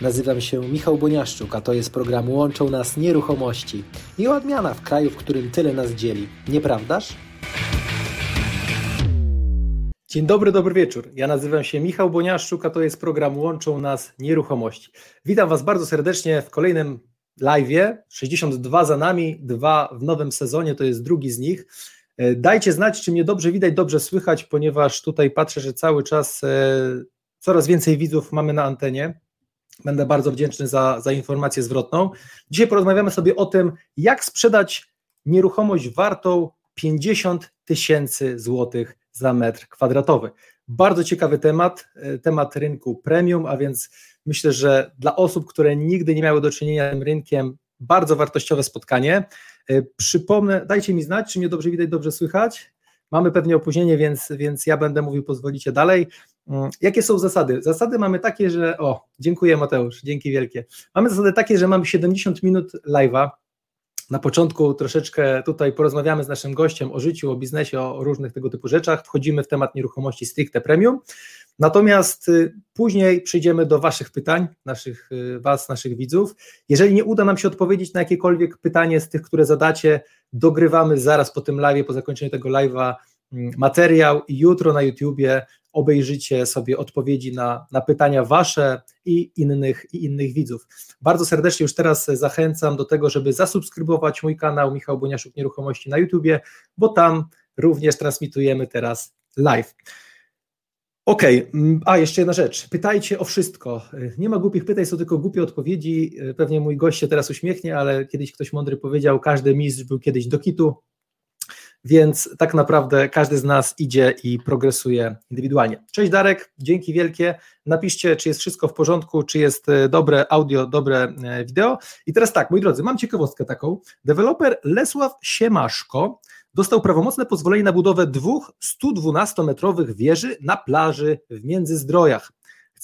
Nazywam się Michał Boniaszczuk, a to jest program Łączą Nas Nieruchomości. I odmiana w kraju, w którym tyle nas dzieli. Nieprawdaż? Dzień dobry, dobry wieczór. Ja nazywam się Michał Boniaszczuk, a to jest program Łączą Nas Nieruchomości. Witam Was bardzo serdecznie w kolejnym live. 62 za nami, dwa w nowym sezonie, to jest drugi z nich. E, dajcie znać, czy mnie dobrze widać, dobrze słychać, ponieważ tutaj patrzę, że cały czas e, coraz więcej widzów mamy na antenie. Będę bardzo wdzięczny za, za informację zwrotną. Dzisiaj porozmawiamy sobie o tym, jak sprzedać nieruchomość wartą 50 tysięcy złotych za metr kwadratowy. Bardzo ciekawy temat, e, temat rynku premium, a więc myślę, że dla osób, które nigdy nie miały do czynienia z tym rynkiem, bardzo wartościowe spotkanie. E, przypomnę, dajcie mi znać, czy mnie dobrze widać, dobrze słychać. Mamy pewnie opóźnienie, więc, więc ja będę mówił, pozwolicie dalej. Mm, jakie są zasady? Zasady mamy takie, że. O, dziękuję Mateusz, dzięki wielkie. Mamy zasady takie, że mamy 70 minut live'a. Na początku troszeczkę tutaj porozmawiamy z naszym gościem o życiu, o biznesie, o różnych tego typu rzeczach. Wchodzimy w temat nieruchomości stricte premium. Natomiast y, później przejdziemy do Waszych pytań, naszych, y, Was, naszych widzów. Jeżeli nie uda nam się odpowiedzieć na jakiekolwiek pytanie z tych, które zadacie, dogrywamy zaraz po tym live, po zakończeniu tego live'a mm, materiał i jutro na YouTubie obejrzycie sobie odpowiedzi na, na pytania Wasze i innych, i innych widzów. Bardzo serdecznie już teraz zachęcam do tego, żeby zasubskrybować mój kanał Michał Boniaszuk Nieruchomości na YouTubie, bo tam również transmitujemy teraz live. Okej, okay. Mm, a jeszcze jedna rzecz. Pytajcie o wszystko. Nie ma głupich pytań, są tylko głupie odpowiedzi. Pewnie mój gość się teraz uśmiechnie, ale kiedyś ktoś mądry powiedział, każdy mistrz był kiedyś do kitu, więc tak naprawdę każdy z nas idzie i progresuje indywidualnie. Cześć Darek, dzięki wielkie. Napiszcie, czy jest wszystko w porządku, czy jest e, dobre audio, dobre e, wideo. I teraz tak, moi drodzy, mam ciekawostkę taką. Deweloper Lesław Siemaszko dostał prawomocne pozwolenie na budowę dwóch 112-metrowych wieży na plaży w Międzyzdrojach.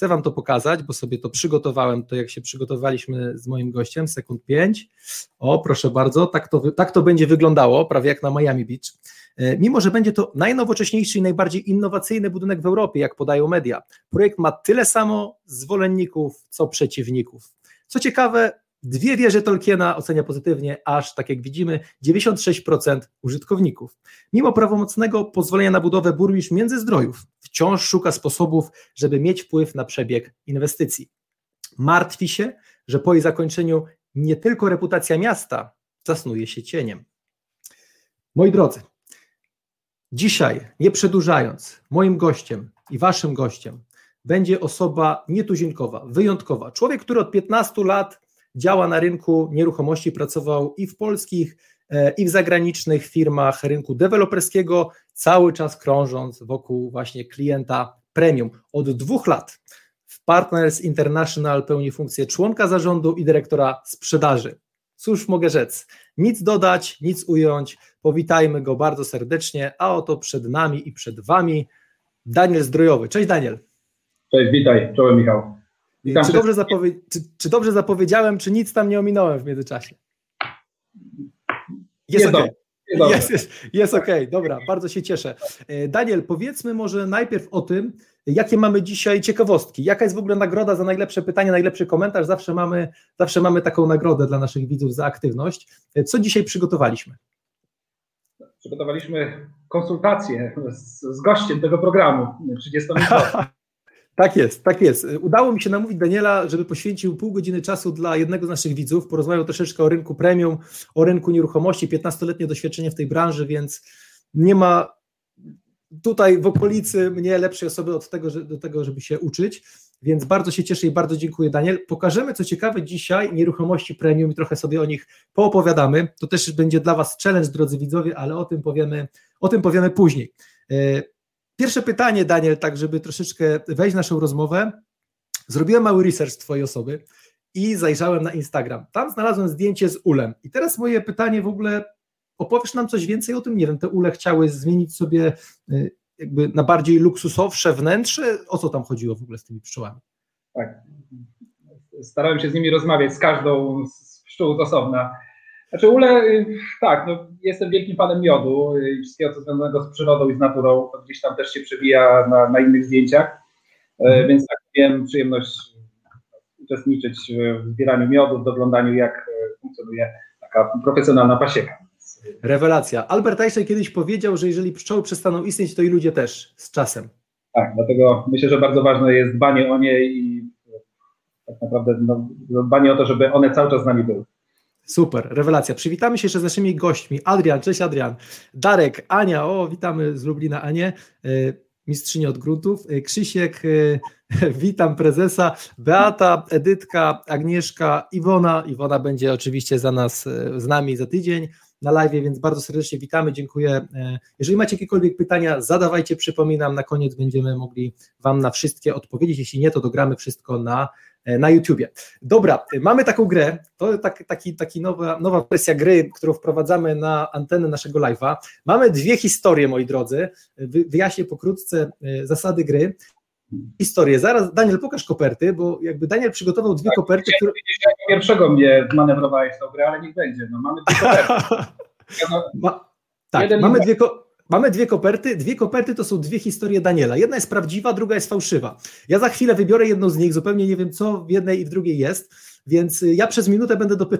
Chcę Wam to pokazać, bo sobie to przygotowałem, to jak się przygotowaliśmy z moim gościem, sekund 5. O, proszę bardzo, tak to, tak to będzie wyglądało, prawie jak na Miami Beach. E, mimo, że będzie to najnowocześniejszy i najbardziej innowacyjny budynek w Europie, jak podają media, projekt ma tyle samo zwolenników, co przeciwników. Co ciekawe, Dwie wieże Tolkiena ocenia pozytywnie, aż tak jak widzimy 96% użytkowników. Mimo prawomocnego pozwolenia na budowę burmistrz Międzyzdrojów wciąż szuka sposobów, żeby mieć wpływ na przebieg inwestycji. Martwi się, że po jej zakończeniu nie tylko reputacja miasta zasnuje się cieniem. Moi drodzy, dzisiaj, nie przedłużając, moim gościem i waszym gościem będzie osoba nietuzinkowa, wyjątkowa. Człowiek, który od 15 lat działa na rynku nieruchomości, pracował i w polskich, i w zagranicznych firmach rynku deweloperskiego, cały czas krążąc wokół właśnie klienta premium. Od dwóch lat w Partners International pełni funkcję członka zarządu i dyrektora sprzedaży. Cóż mogę rzec? Nic dodać, nic ująć. Powitajmy go bardzo serdecznie, a oto przed nami i przed Wami Daniel Zdrojowy. Cześć Daniel. Cześć, witaj. Czołem Michał. Czy dobrze, zapowie- czy, czy dobrze zapowiedziałem, czy nic tam nie ominąłem w międzyczasie? Jest ok. Jest, jest, jest ok, dobra, bardzo się cieszę. E, Daniel, powiedzmy może najpierw o tym, jakie mamy dzisiaj ciekawostki. Jaka jest w ogóle nagroda za najlepsze pytanie, najlepszy komentarz? Zawsze mamy, zawsze mamy taką nagrodę dla naszych widzów za aktywność. E, co dzisiaj przygotowaliśmy? Przygotowaliśmy konsultację z, z gościem tego programu 30 minut. Tak jest, tak jest. Udało mi się namówić Daniela, żeby poświęcił pół godziny czasu dla jednego z naszych widzów. Porozmawiał troszeczkę o rynku premium, o rynku nieruchomości, 15-letnie doświadczenie w tej branży, więc nie ma tutaj w okolicy mnie lepszej osoby od tego, do tego, żeby się uczyć. Więc bardzo się cieszę i bardzo dziękuję, Daniel. Pokażemy, co ciekawe, dzisiaj nieruchomości premium i trochę sobie o nich poopowiadamy. To też będzie dla Was challenge, drodzy widzowie, ale o tym powiemy, o tym powiemy później. Pierwsze pytanie, Daniel, tak żeby troszeczkę wejść w naszą rozmowę. Zrobiłem mały research Twojej osoby i zajrzałem na Instagram. Tam znalazłem zdjęcie z ulem. I teraz moje pytanie w ogóle, opowiesz nam coś więcej o tym? Nie wiem, te ule chciały zmienić sobie y, jakby na bardziej luksusowsze wnętrze. O co tam chodziło w ogóle z tymi pszczołami? Tak. Starałem się z nimi rozmawiać, z każdą z pszczół osobna. Znaczy ule, y, tak, no, jestem wielkim fanem miodu i wszystkiego, co związanego z przyrodą i z naturą, to gdzieś tam też się przewija na, na innych zdjęciach, mm. więc tak, miałem przyjemność uczestniczyć w zbieraniu miodu, w doglądaniu jak funkcjonuje taka profesjonalna pasieka. Rewelacja. Albert Einstein kiedyś powiedział, że jeżeli pszczoły przestaną istnieć, to i ludzie też z czasem. Tak, dlatego myślę, że bardzo ważne jest dbanie o nie i tak naprawdę no, dbanie o to, żeby one cały czas z nami były. Super, rewelacja. Przywitamy się jeszcze z naszymi gośćmi. Adrian, cześć Adrian. Darek, Ania, o, witamy z Lublina Anię, e, mistrzyni od gruntów. E, Krzysiek, e, witam prezesa. Beata, Edytka, Agnieszka, Iwona. Iwona będzie oczywiście za nas, z nami za tydzień na live, więc bardzo serdecznie witamy, dziękuję. Jeżeli macie jakiekolwiek pytania, zadawajcie, przypominam, na koniec będziemy mogli Wam na wszystkie odpowiedzieć, jeśli nie, to dogramy wszystko na na YouTubie. Dobra, mamy taką grę, to tak, taki, taki nowa, nowa wersja gry, którą wprowadzamy na antenę naszego live'a. Mamy dwie historie, moi drodzy, wyjaśnię pokrótce e, zasady gry. Historię. Zaraz, Daniel, pokaż koperty, bo jakby Daniel przygotował dwie tak, koperty, które... Pierwszego mnie manewrowałeś tą grę, ale niech będzie. No, mamy dwie koperty. Ma... Tak, mamy dwie, ko Mamy dwie koperty. Dwie koperty to są dwie historie Daniela. Jedna jest prawdziwa, druga jest fałszywa. Ja za chwilę wybiorę jedną z nich, zupełnie nie wiem, co w jednej i w drugiej jest, więc y, ja przez minutę będę dopy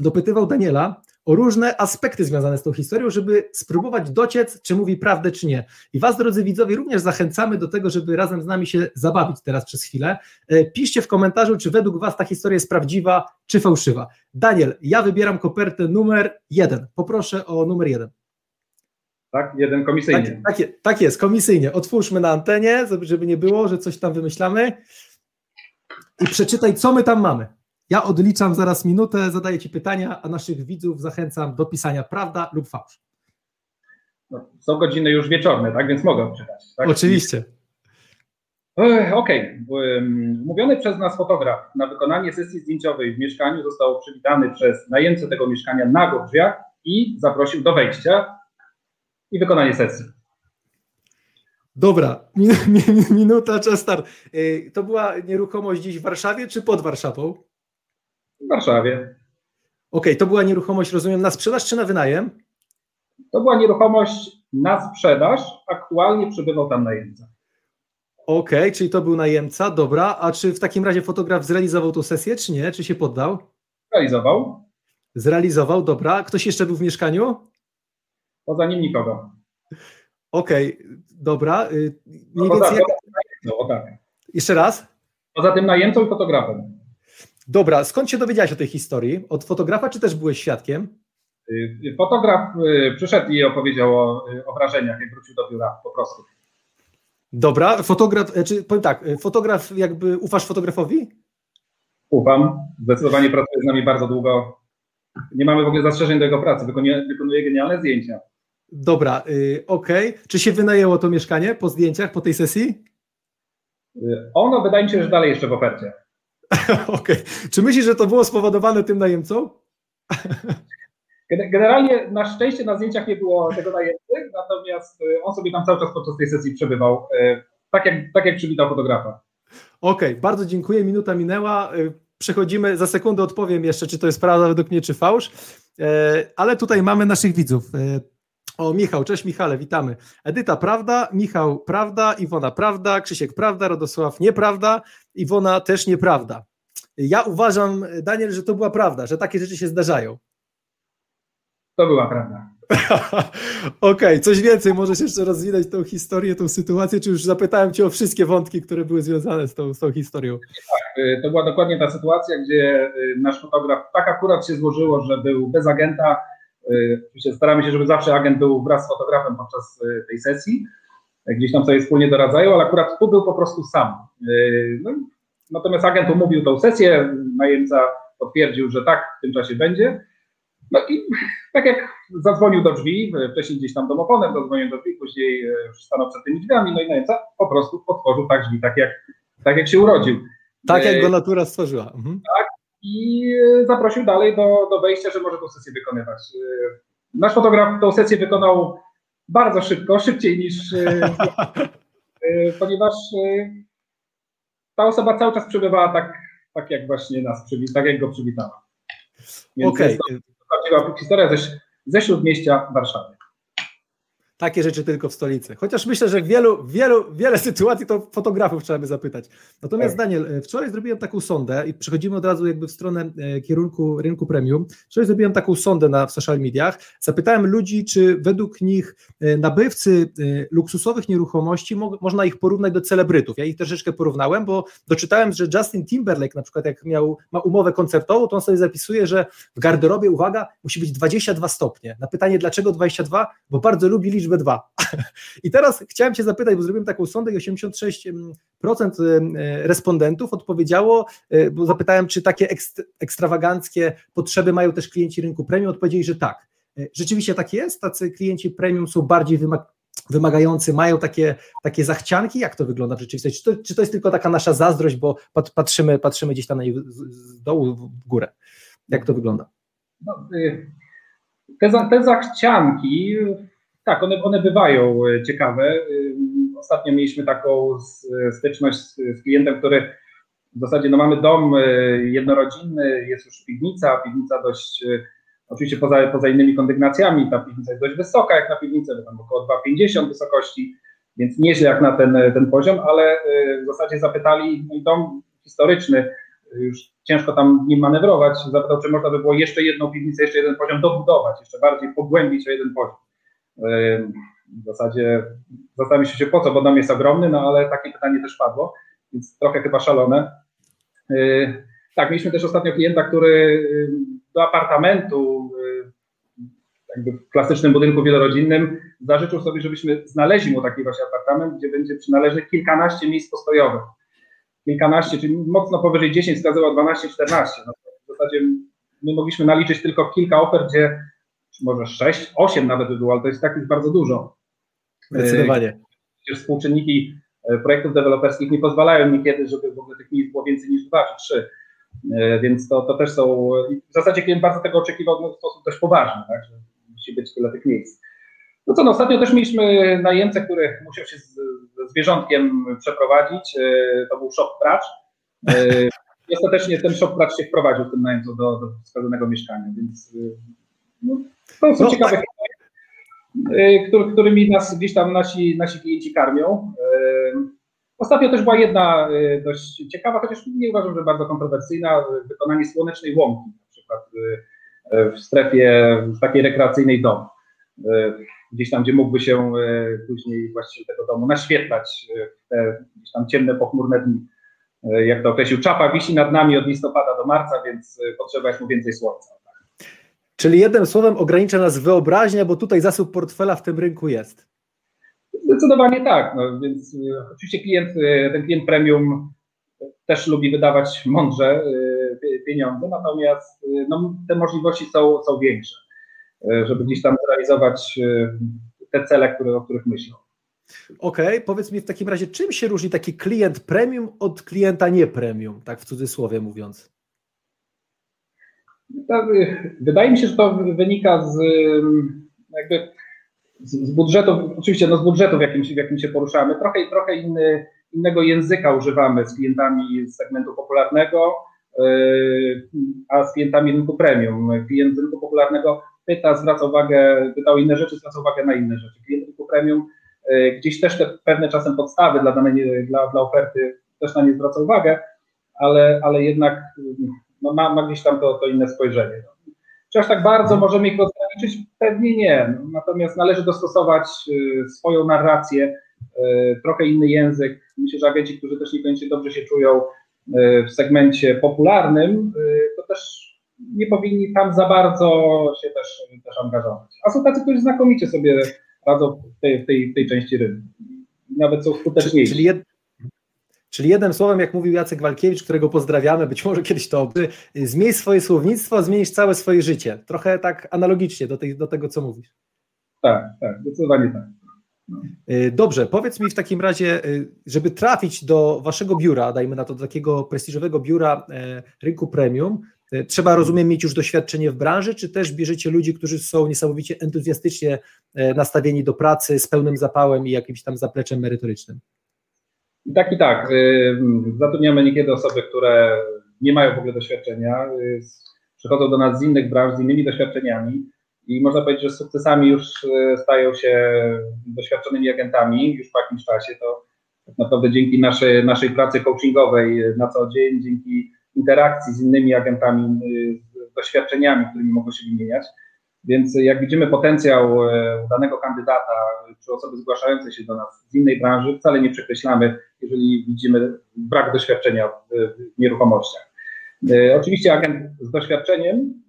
dopytywał Daniela o różne aspekty związane z tą historią, żeby spróbować dociec, czy mówi prawdę, czy nie. I Was, drodzy widzowie, również zachęcamy do tego, żeby razem z nami się zabawić teraz przez chwilę. E, piszcie w komentarzu, czy według Was ta historia jest prawdziwa, czy fałszywa. Daniel, ja wybieram kopertę numer jeden. Poproszę o numer jeden tak? Jeden komisyjnie. Tak, tak, tak, jest, komisyjnie. Otwórzmy na antenie, żeby nie było, że coś tam wymyślamy i przeczytaj, co my tam mamy. Ja odliczam zaraz minutę, zadaję Ci pytania, a naszych widzów zachęcam do pisania prawda lub fałsz. No, są godziny już wieczorne, tak? Więc mogę odczytać. Tak? Oczywiście. Okej. Okay. Mówiony przez nas fotograf na wykonanie sesji zdjęciowej w mieszkaniu został przywitany przez najemcę tego mieszkania nago w drzwiach i zaprosił do wejścia i wykonanie sesji. Dobra, minuta, czas start. Y, to była nieruchomość gdzieś w Warszawie czy pod Warszawą? W Warszawie. Okej, okay, to była nieruchomość, rozumiem, na sprzedaż czy na wynajem? To była nieruchomość na sprzedaż, aktualnie przebywał tam najemca. Okej, okay, czyli to był najemca, dobra. A czy w takim razie fotograf zrealizował tę sesję, czy nie? Czy się poddał? Zrealizował. Zrealizował, dobra. Ktoś jeszcze był w mieszkaniu? Poza nim nikogo. Okej, okay, dobra. Y, mniej no, więcej jak... no, tak. Jeszcze raz? Poza tym najemcą i fotografem. Dobra, skąd się dowiedziałeś o tej historii? Od fotografa, czy też byłeś świadkiem? Y, y, fotograf przyszedł i opowiedział o, o wrażeniach, jak wrócił do biura po prostu. Dobra, fotograf, e, czy powiem tak, fotograf, jakby ufasz fotografowi? Ufam, zdecydowanie pracuje z nami bardzo długo. Nie mamy w ogóle zastrzeżeń do jego pracy, wykonuje, wykonuje genialne zdjęcia. Dobra, yy, okej. Okay. Czy się wynajęło to mieszkanie po zdjęciach, po tej sesji? Yy, ono wydaje mi się, że dalej jeszcze w ofercie. okej. Okay. Czy myślisz, że to było spowodowane tym najemcą? Generalnie na szczęście na zdjęciach nie było tego najemcy, natomiast y, on sobie tam cały czas podczas tej sesji przebywał, y, tak jak, tak jak przywitał fotografa. Okej, okay, bardzo dziękuję. Minuta minęła. Y, przechodzimy, za sekundę odpowiem jeszcze, czy to jest prawda według mnie, czy fałsz. Ale tutaj mamy naszych widzów. O, Michał, cześć Michale, witamy. Edyta, prawda? Michał, prawda? Iwona, prawda? Krzysiek, prawda? Radosław, nieprawda? Iwona, też nieprawda. Ja uważam, Daniel, że to była prawda, że takie rzeczy się zdarzają. To była prawda. Okej, okay, coś więcej, możesz jeszcze rozwinąć tą historię, tą sytuację, czy już zapytałem Cię o wszystkie wątki, które były związane z tą, z tą historią? Tak, y, to była dokładnie ta sytuacja, gdzie y, nasz fotograf tak akurat się złożyło, że był bez agenta, oczywiście staramy się, żeby zawsze agent był wraz z fotografem podczas y, tej sesji. Gdzieś tam sobie wspólnie doradzają, ale akurat tu był po prostu sam. No, natomiast agent umówił tą sesję, najemca potwierdził, że tak, w tym czasie będzie. No i tak jak zadzwonił do drzwi, wcześniej gdzieś tam domofonem zadzwonił do drzwi, później stanął przed tymi drzwiami, no i najemca po prostu otworzył tak drzwi, tak jak, tak jak się urodził. Tak jak go natura stworzyła. Mhm. Tak, i zaprosił dalej do, do wejścia, że może tę sesję wykonywać. Nasz fotograf tę sesję wykonał bardzo szybko, szybciej niż, e, e, ponieważ e, ta osoba cały czas przebywała tak, tak jak właśnie nas, tak jak go przywitała. Więc okay. jest to, to historia ze, ze śródmieścia Warszawy. Takie rzeczy tylko w stolicy. Chociaż myślę, że w wielu, wielu, wiele sytuacji to fotografów trzeba by zapytać. Natomiast tak. Daniel, e, wczoraj zrobiłem taką sondę i przechodzimy od razu jakby w stronę e, kierunku rynku premium. Wczoraj zrobiłem taką sondę na, w social mediach. Zapytałem ludzi, czy według nich e, nabywcy luksusowych nieruchomości mo można ich porównać do celebrytów. Ja ich troszeczkę porównałem, bo doczytałem, że Justin Timberlake na przykład jak miał, ma umowę koncertową, to on sobie zapisuje, że w garderobie, uwaga, musi być 22 stopnie. Na pytanie dlaczego 22? Bo bardzo lubi liczbę liczbę 2. I teraz chciałem Cię zapytać, bo zrobiłem taką sondę i 86% e, respondentów odpowiedziało, e, bo zapytałem, czy takie ekstrawaganckie potrzeby mają też klienci rynku premium, odpowiedzieli, że tak. E, rzeczywiście tak jest, tacy klienci premium są bardziej wymagający, mają takie, takie zachcianki, jak to wygląda w rzeczywistości? Czy to, czy to jest tylko taka nasza zazdrość, bo patrzymy, patrzymy gdzieś tam na z dołu w górę? Jak to wygląda? No, y, te, te zachcianki tak, one, one bywają e, ciekawe. Ostatnio mieliśmy taką styczność z klientem, który w zasadzie no mamy dom e, jednorodzinny, jest już piwnica, piwnica dość, e, oczywiście poza, poza innymi kondygnacjami, ta piwnica jest dość wysoka jak na piwnicę, bo tam około 2,50 wysokości, więc nieźle jak na ten, ten poziom, ale w zasadzie zapytali, no dom historyczny, już ciężko tam nim manewrować, zapytał, czy można by było jeszcze jedną piwnicę, jeszcze jeden poziom dobudować, jeszcze bardziej pogłębić o jeden poziom. W zasadzie zastanawiam się po co, bo dom jest ogromny, no ale takie pytanie też padło, więc trochę chyba szalone. Tak, mieliśmy też ostatnio klienta, który do apartamentu, jakby w klasycznym budynku wielorodzinnym, zażyczył sobie, żebyśmy znaleźli mu taki właśnie apartament, gdzie będzie przynależnych kilkanaście miejsc postojowych. Kilkanaście, czyli mocno powyżej 10, wskazywał 12-14. No, w zasadzie my mogliśmy naliczyć tylko kilka ofert, gdzie może 6, 8 nawet by było, ale to jest tak już bardzo dużo. Zdecydowanie. Przecież współczynniki e, projektów deweloperskich nie pozwalają niekiedy, żeby w ogóle tych miejsc było więcej niż 2 czy 3. E, więc to, to też są. W zasadzie klient bardzo tego oczekiwał w sposób dość poważny, tak, że musi być tyle tych miejsc. No co, no, ostatnio też mieliśmy najemcę, który musiał się z, ze zwierzątkiem przeprowadzić. E, to był szok pracz. I ostatecznie ten szok pracz się wprowadził tym najemcu do, do wskazanego mieszkania, więc no, to są no, ciekawe tak. Który, którymi nas gdzieś tam nasi, nasi klienci karmią. Ostatnio też była jedna e, dość ciekawa, chociaż nie uważam, że bardzo kontrowersyjna, wykonanie słonecznej łąki, na przykład e, w strefie takiej rekreacyjnej domu. E, gdzieś tam, gdzie mógłby się później właściciel tego domu naświetlać w te gdzieś tam ciemne, pochmurne dni. Jak to określił, czapa wisi nad nami od listopada do marca, więc potrzeba jest mu więcej słońca. Czyli jednym słowem ogranicza nas wyobraźnia, bo tutaj zasób portfela w tym rynku jest. Zdecydowanie tak. No, więc y, oczywiście klient, y, ten klient premium też lubi wydawać mądrze y, pieniądze, natomiast no, te możliwości są, są większe, żeby gdzieś tam realizować te cele, które, o których myślą. Okej, okay, powiedz mi w takim razie, czym się różni taki klient premium od klienta nie premium, tak w cudzysłowie mówiąc? Wydaje mi się, że to wynika z jakby z budżetu, oczywiście no z budżetu, w jakim, w jakim się poruszamy. Trochę, trochę inny, innego języka używamy z klientami z segmentu popularnego, yy, a z klientami rynku premium. Klient rynku popularnego pyta, zwraca uwagę, pytał inne rzeczy, zwraca uwagę na inne rzeczy. Klient rynku premium yy, gdzieś też te pewne czasem podstawy dla, danej, dla, dla oferty też na nie zwraca uwagę, ale, ale jednak no ma, ma gdzieś tam to, to inne spojrzenie. Czy aż tak bardzo możemy ich ograniczyć? Pewnie nie. Natomiast należy dostosować y, swoją narrację, y, trochę inny język. Myślę, że agenci, którzy też niekoniecznie dobrze się czują y, w segmencie popularnym, to też nie powinni tam za bardzo się też, też angażować. A są tacy, którzy znakomicie sobie radzą w tej, w tej, w tej części rynku. Nawet są skuteczniejsi. Czyli, jed, Czyli jednym słowem, jak mówił Jacek Walkiewicz, którego pozdrawiamy, być może kiedyś to zmień swoje słownictwo, zmienisz całe swoje życie. Trochę tak analogicznie do, tej, do tego, co mówisz. Tak, tak, zdecydowanie tak. No. Dobrze, powiedz mi w takim razie, y, żeby trafić do waszego biura, dajmy na to do takiego prestiżowego biura e, rynku premium, trzeba, rozumiem, mieć już doświadczenie w branży, czy też bierzecie ludzi, którzy są niesamowicie entuzjastycznie nastawieni do pracy z pełnym zapałem i jakimś tam zapleczem merytorycznym? I tak i tak. Y, zatrudniamy niekiedy osoby, które nie mają w ogóle doświadczenia, y, przychodzą do nas z innych branż, z innymi doświadczeniami. i można powiedzieć, że sukcesami już stają się doświadczonymi agentami już po jakimś czasie, to tak naprawdę dzięki naszej, naszej pracy coachingowej na co dzień, dzięki interakcji z innymi agentami, z doświadczeniami, którymi mogą się wymieniać. Więc jak widzimy potencjał e, danego kandydata czy osoby zgłaszającej się do nas z innej branży, wcale nie przekreślamy, jeżeli widzimy brak doświadczenia w nieruchomościach. E, oczywiście agent z doświadczeniem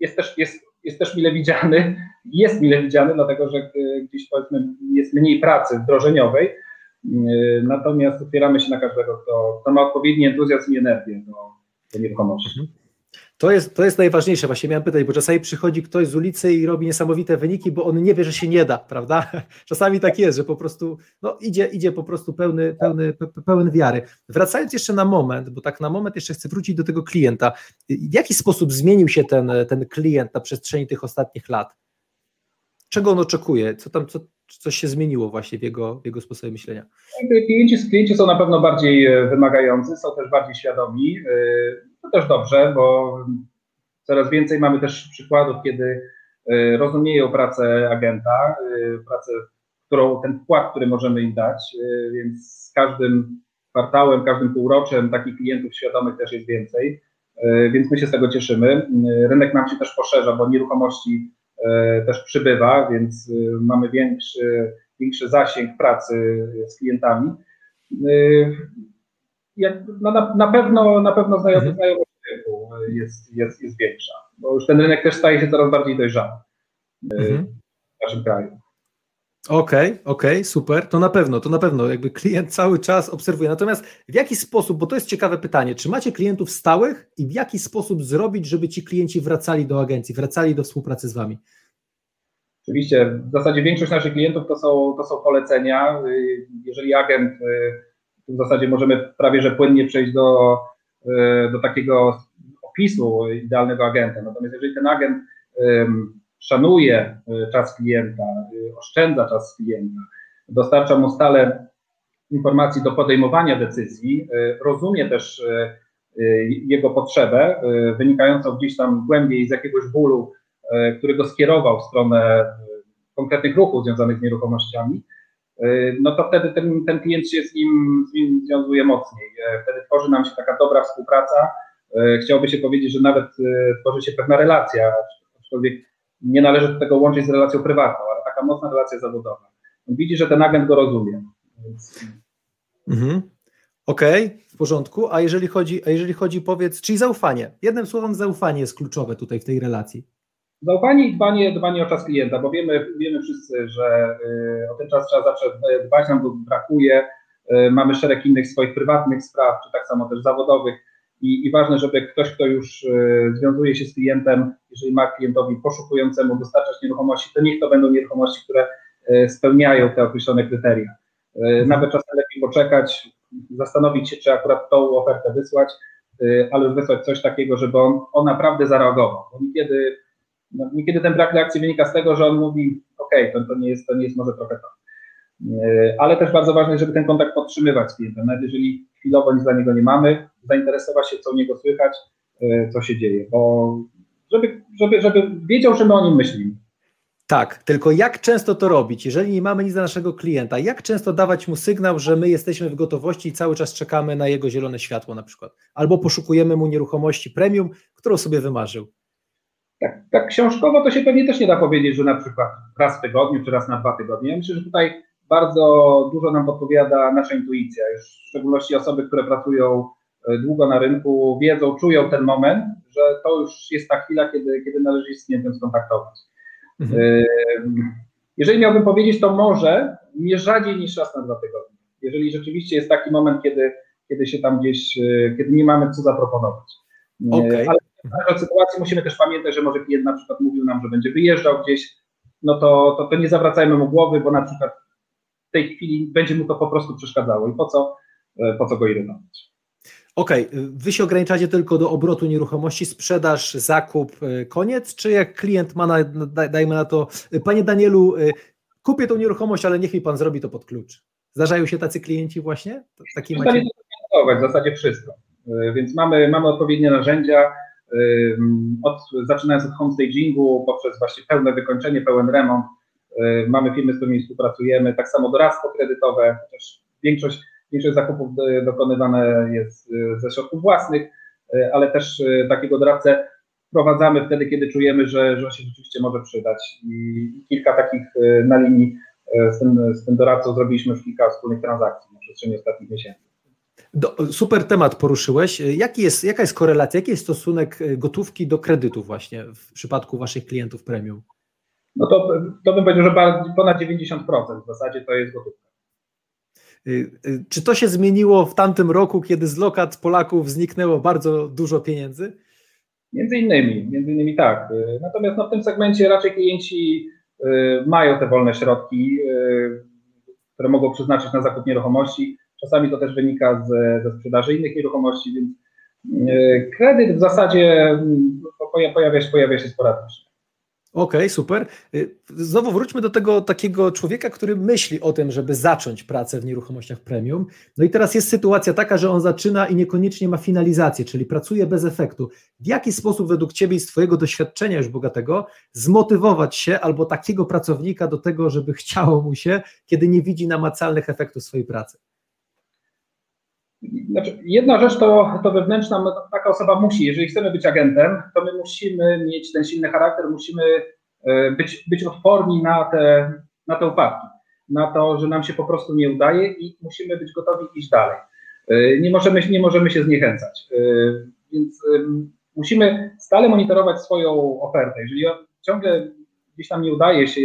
jest też, jest, jest też mile widziany, jest mile widziany, dlatego że e, gdzieś powiedzmy jest mniej pracy wdrożeniowej, natomiast otwieramy się na każdego, kto, kto ma odpowiedni entuzjazm i energię do, do nieruchomości. To jest, to jest najważniejsze, właśnie miałem pytać, bo czasami przychodzi ktoś z ulicy i robi niesamowite wyniki, bo on nie wie, że się nie da, prawda? Czasami tak jest, że po prostu no, idzie, idzie po prostu pełny, pełny, pełen wiary. Wracając jeszcze na moment, bo tak na moment jeszcze chcę wrócić do tego klienta. W jaki sposób zmienił się ten, ten klient na przestrzeni tych ostatnich lat? Czego on oczekuje? Co tam, co, coś się zmieniło właśnie w jego, w jego sposobie myślenia? Klienci, klienci są na pewno bardziej e, wymagający, są też bardziej świadomi. To też dobrze, bo coraz więcej mamy też przykładów, kiedy e, rozumieją pracę agenta, pracę, którą, ten wkład, który możemy im dać, więc z każdym kwartałem, każdym półroczem takich klientów świadomych też jest więcej, więc my się z tego cieszymy. Rynek nam się też poszerza, bo nieruchomości też przybywa, więc mamy większy, większy zasięg pracy z klientami. E, no na, na, pewno na pewno znajomość mhm. rynku jest, jest, jest większa, bo już ten rynek też staje się coraz bardziej dojrzały mhm. w naszym kraju. Okej, okay, okej, okay, super. To na pewno, to na pewno jakby klient cały czas obserwuje. Natomiast w jaki sposób, bo to jest ciekawe pytanie, czy macie klientów stałych i w jaki sposób zrobić, żeby ci klienci wracali do agencji, wracali do współpracy z wami? Oczywiście, w zasadzie większość naszych klientów to są, to są polecenia. Jeżeli agent, w zasadzie możemy prawie że płynnie przejść do, do takiego opisu idealnego agenta. Natomiast jeżeli ten agent szanuje y, czas klienta, y, oszczędza czas klienta, dostarcza mu stale informacji do podejmowania decyzji, y, rozumie też jego potrzebę wynikającą gdzieś tam głębiej z jakiegoś bólu, który go skierował w stronę konkretnych ruchów związanych z nieruchomościami, no to wtedy ten, ten klient się z nim, z nim związuje mocniej. Wtedy tworzy nam się taka dobra współpraca. Chciałoby się powiedzieć, że nawet tworzy się pewna relacja, aczkolwiek nie należy do tego łączyć z relacją prywatną, ale taka mocna relacja zawodowa. Widzi, że ten agent go rozumie. Więc... Mhm. Okej, okay, w porządku. A jeżeli chodzi, a jeżeli chodzi, powiedz, czyli zaufanie. Jednym słowem, zaufanie jest kluczowe tutaj w tej relacji. Zaufanie i dbanie, dbanie o czas klienta, bo wiemy, wiemy wszyscy, że y, o ten czas trzeba zawsze dbać, nam go brakuje. Y, mamy szereg innych swoich prywatnych spraw, czy tak samo też zawodowych i, i ważne, żeby ktoś, kto już e, związuje się z klientem, jeżeli ma klientowi poszukującemu dostarczać nieruchomości, to niech to będą nieruchomości, które spełniają te określone kryteria. Mhm. Nawet czasem lepiej poczekać, zastanowić się, czy akurat tą ofertę wysłać, ale wysłać coś takiego, żeby on, on naprawdę zareagował. Bo niekiedy, no, niekiedy ten brak reakcji wynika z tego, że on mówi, ok, to, to, nie, jest, to nie jest może trochę to. Ale też bardzo ważne, żeby ten kontakt podtrzymywać z klientem. Nawet jeżeli chwilowo nic dla niego nie mamy, zainteresować się, co u niego słychać, e, co się dzieje, bo żeby, żeby, żeby wiedział, że my o nim myślimy. Tak, tylko jak często to robić? Jeżeli nie mamy nic dla naszego klienta, jak często dawać mu sygnał, że my jesteśmy w gotowości i cały czas czekamy na jego zielone światło na przykład? Albo poszukujemy mu nieruchomości premium, którą sobie wymarzył? Tak, tak książkowo to się pewnie też nie da powiedzieć, że na przykład raz w tygodniu czy raz na dwa tygodnie. Ja myślę, że tutaj bardzo dużo nam podpowiada nasza intuicja, już w szczególności osoby, które pracują e, długo na rynku, wiedzą, czują ten moment, że to już jest ta chwila, kiedy, kiedy należy się z klientem skontaktować. Mhm. E, jeżeli miałbym powiedzieć, to może nie rzadziej niż raz na dwa tygodnie. Jeżeli rzeczywiście jest taki moment, kiedy, kiedy się tam gdzieś, e, kiedy nie mamy co zaproponować. Okay. Ale w sytuacji musimy też pamiętać, że może klient na przykład mówił nam, że będzie wyjeżdżał gdzieś, no to, to, to nie zawracajmy mu głowy, bo na przykład tej chwili będzie mu to po prostu przeszkadzało i po co, e, po co go irytować. Okej, okay. wy się ograniczacie tylko do obrotu nieruchomości, sprzedaż, zakup, e, koniec, czy jak klient ma, na, dajmy na to, e, panie Danielu, kupię tą nieruchomość, ale niech mi pan zrobi to pod klucz. Zdarzają się tacy klienci właśnie? Taki macie... w zasadzie wszystko. Więc mamy, mamy odpowiednie narzędzia, od, zaczynając od homestagingu, poprzez właśnie pełne wykończenie, pełen remont. Mamy firmy, z którymi współpracujemy, tak samo doradztwo kredytowe, chociaż większość, większość zakupów dokonywane jest ze środków własnych, ale też takiego doradcę wprowadzamy wtedy, kiedy czujemy, że, że się rzeczywiście może przydać. I kilka takich na linii z tym, z tym doradcą zrobiliśmy już kilka wspólnych transakcji na przestrzeni ostatnich miesięcy. Do, super temat poruszyłeś. Jaki jest, jaka jest korelacja, jaki jest stosunek e, gotówki do kredytów właśnie w przypadku Waszych klientów premium? No to, to bym powiedział, że ponad 90% w zasadzie to jest gotówka. E, e, czy to się zmieniło w tamtym roku, kiedy z lokat Polaków zniknęło bardzo dużo pieniędzy? Między innymi, między innymi tak. Natomiast no, w tym segmencie raczej klienci mają te wolne środki, które mogą przeznaczyć na zakup nieruchomości Czasami to też wynika ze sprzedaży innych nieruchomości, więc e, kredyt w zasadzie mm, pojawia się, pojawia się sporadycznie. Okej, okay, super. Y, znowu wróćmy do tego takiego człowieka, który myśli o tym, żeby zacząć pracę w nieruchomościach premium. No i teraz jest sytuacja taka, że on zaczyna i niekoniecznie ma finalizację, czyli pracuje bez efektu. W jaki sposób według Ciebie i z Twojego doświadczenia już bogatego zmotywować się albo takiego pracownika do tego, żeby chciało mu się, kiedy nie widzi namacalnych efektów swojej pracy? Znaczy, jedna rzecz to, to wewnętrzna, no, taka osoba musi, jeżeli chcemy być agentem, to my musimy mieć ten silny charakter, musimy e, być, być odporni na te, na te upadki, na to, że nam się po prostu nie udaje i musimy być gotowi iść dalej. E, nie możemy, nie możemy się zniechęcać. E, więc musimy stale monitorować swoją ofertę. Jeżeli ciągle gdzieś tam nie udaje się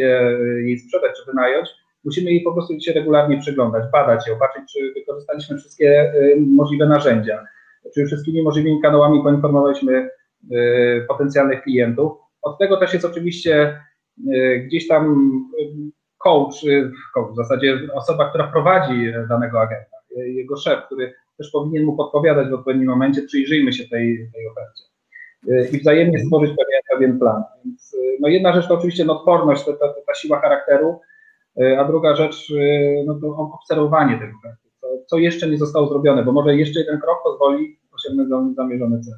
jej sprzedać czy wynająć, musimy jej po prostu się regularnie przyglądać, badać ją, patrzeć, czy wykorzystaliśmy wszystkie y, możliwe narzędzia, czy wszystkimi możliwymi kanałami poinformowaliśmy y, potencjalnych klientów. Od tego też jest oczywiście y, gdzieś tam coach, w zasadzie osoba, która prowadzi danego agenta, jego szef, który też powinien mu podpowiadać w odpowiednim momencie, przyjrzyjmy się tej, tej ofercie i wzajemnie stworzyć pewien, pewien plan. Więc no jedna rzecz to oczywiście no, odporność, ta, ta, ta siła charakteru, a druga rzecz, e, no to obserwowanie tego co jeszcze nie zostało zrobione, bo może jeszcze jeden krok pozwoli osiągnąć zamierzony cel.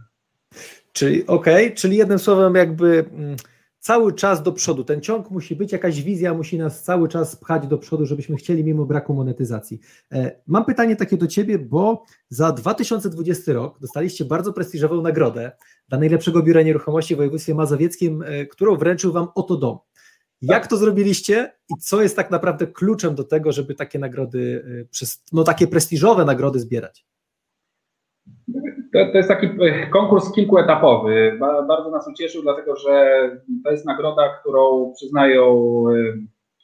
Czyli okej, okay, czyli jednym słowem jakby mm, cały czas do przodu. Ten ciąg musi być, jakaś wizja musi nas cały czas pchać do przodu, żebyśmy chcieli mimo braku monetyzacji. E, mam pytanie takie do Ciebie, bo za 2020 rok dostaliście bardzo prestiżową nagrodę dla najlepszego biura nieruchomości w województwie mazowieckim, którą wręczył Wam Oto Dom. Jak to zrobiliście i co jest tak naprawdę kluczem do tego, żeby takie nagrody, y, no takie prestiżowe nagrody zbierać? To, to jest taki y, konkurs kilkuetapowy. Bardzo nas ucieszył, dlatego że to jest nagroda, którą przyznają, y,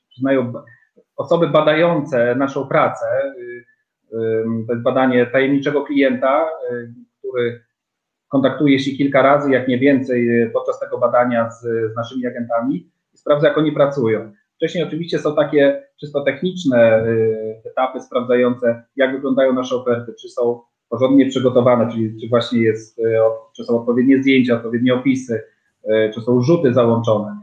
przyznają osoby badające naszą pracę. To jest badanie tajemniczego klienta, który kontaktuje się kilka razy, jak nie więcej, podczas tego badania z, z naszymi agentami sprawdza, jak oni pracują. Wcześniej oczywiście są takie czysto techniczne y, etapy sprawdzające, jak wyglądają nasze oferty, czy są porządnie przygotowane, czyli czy właśnie jest, y, czy są odpowiednie zdjęcia, odpowiednie opisy, y, czy są rzuty załączone.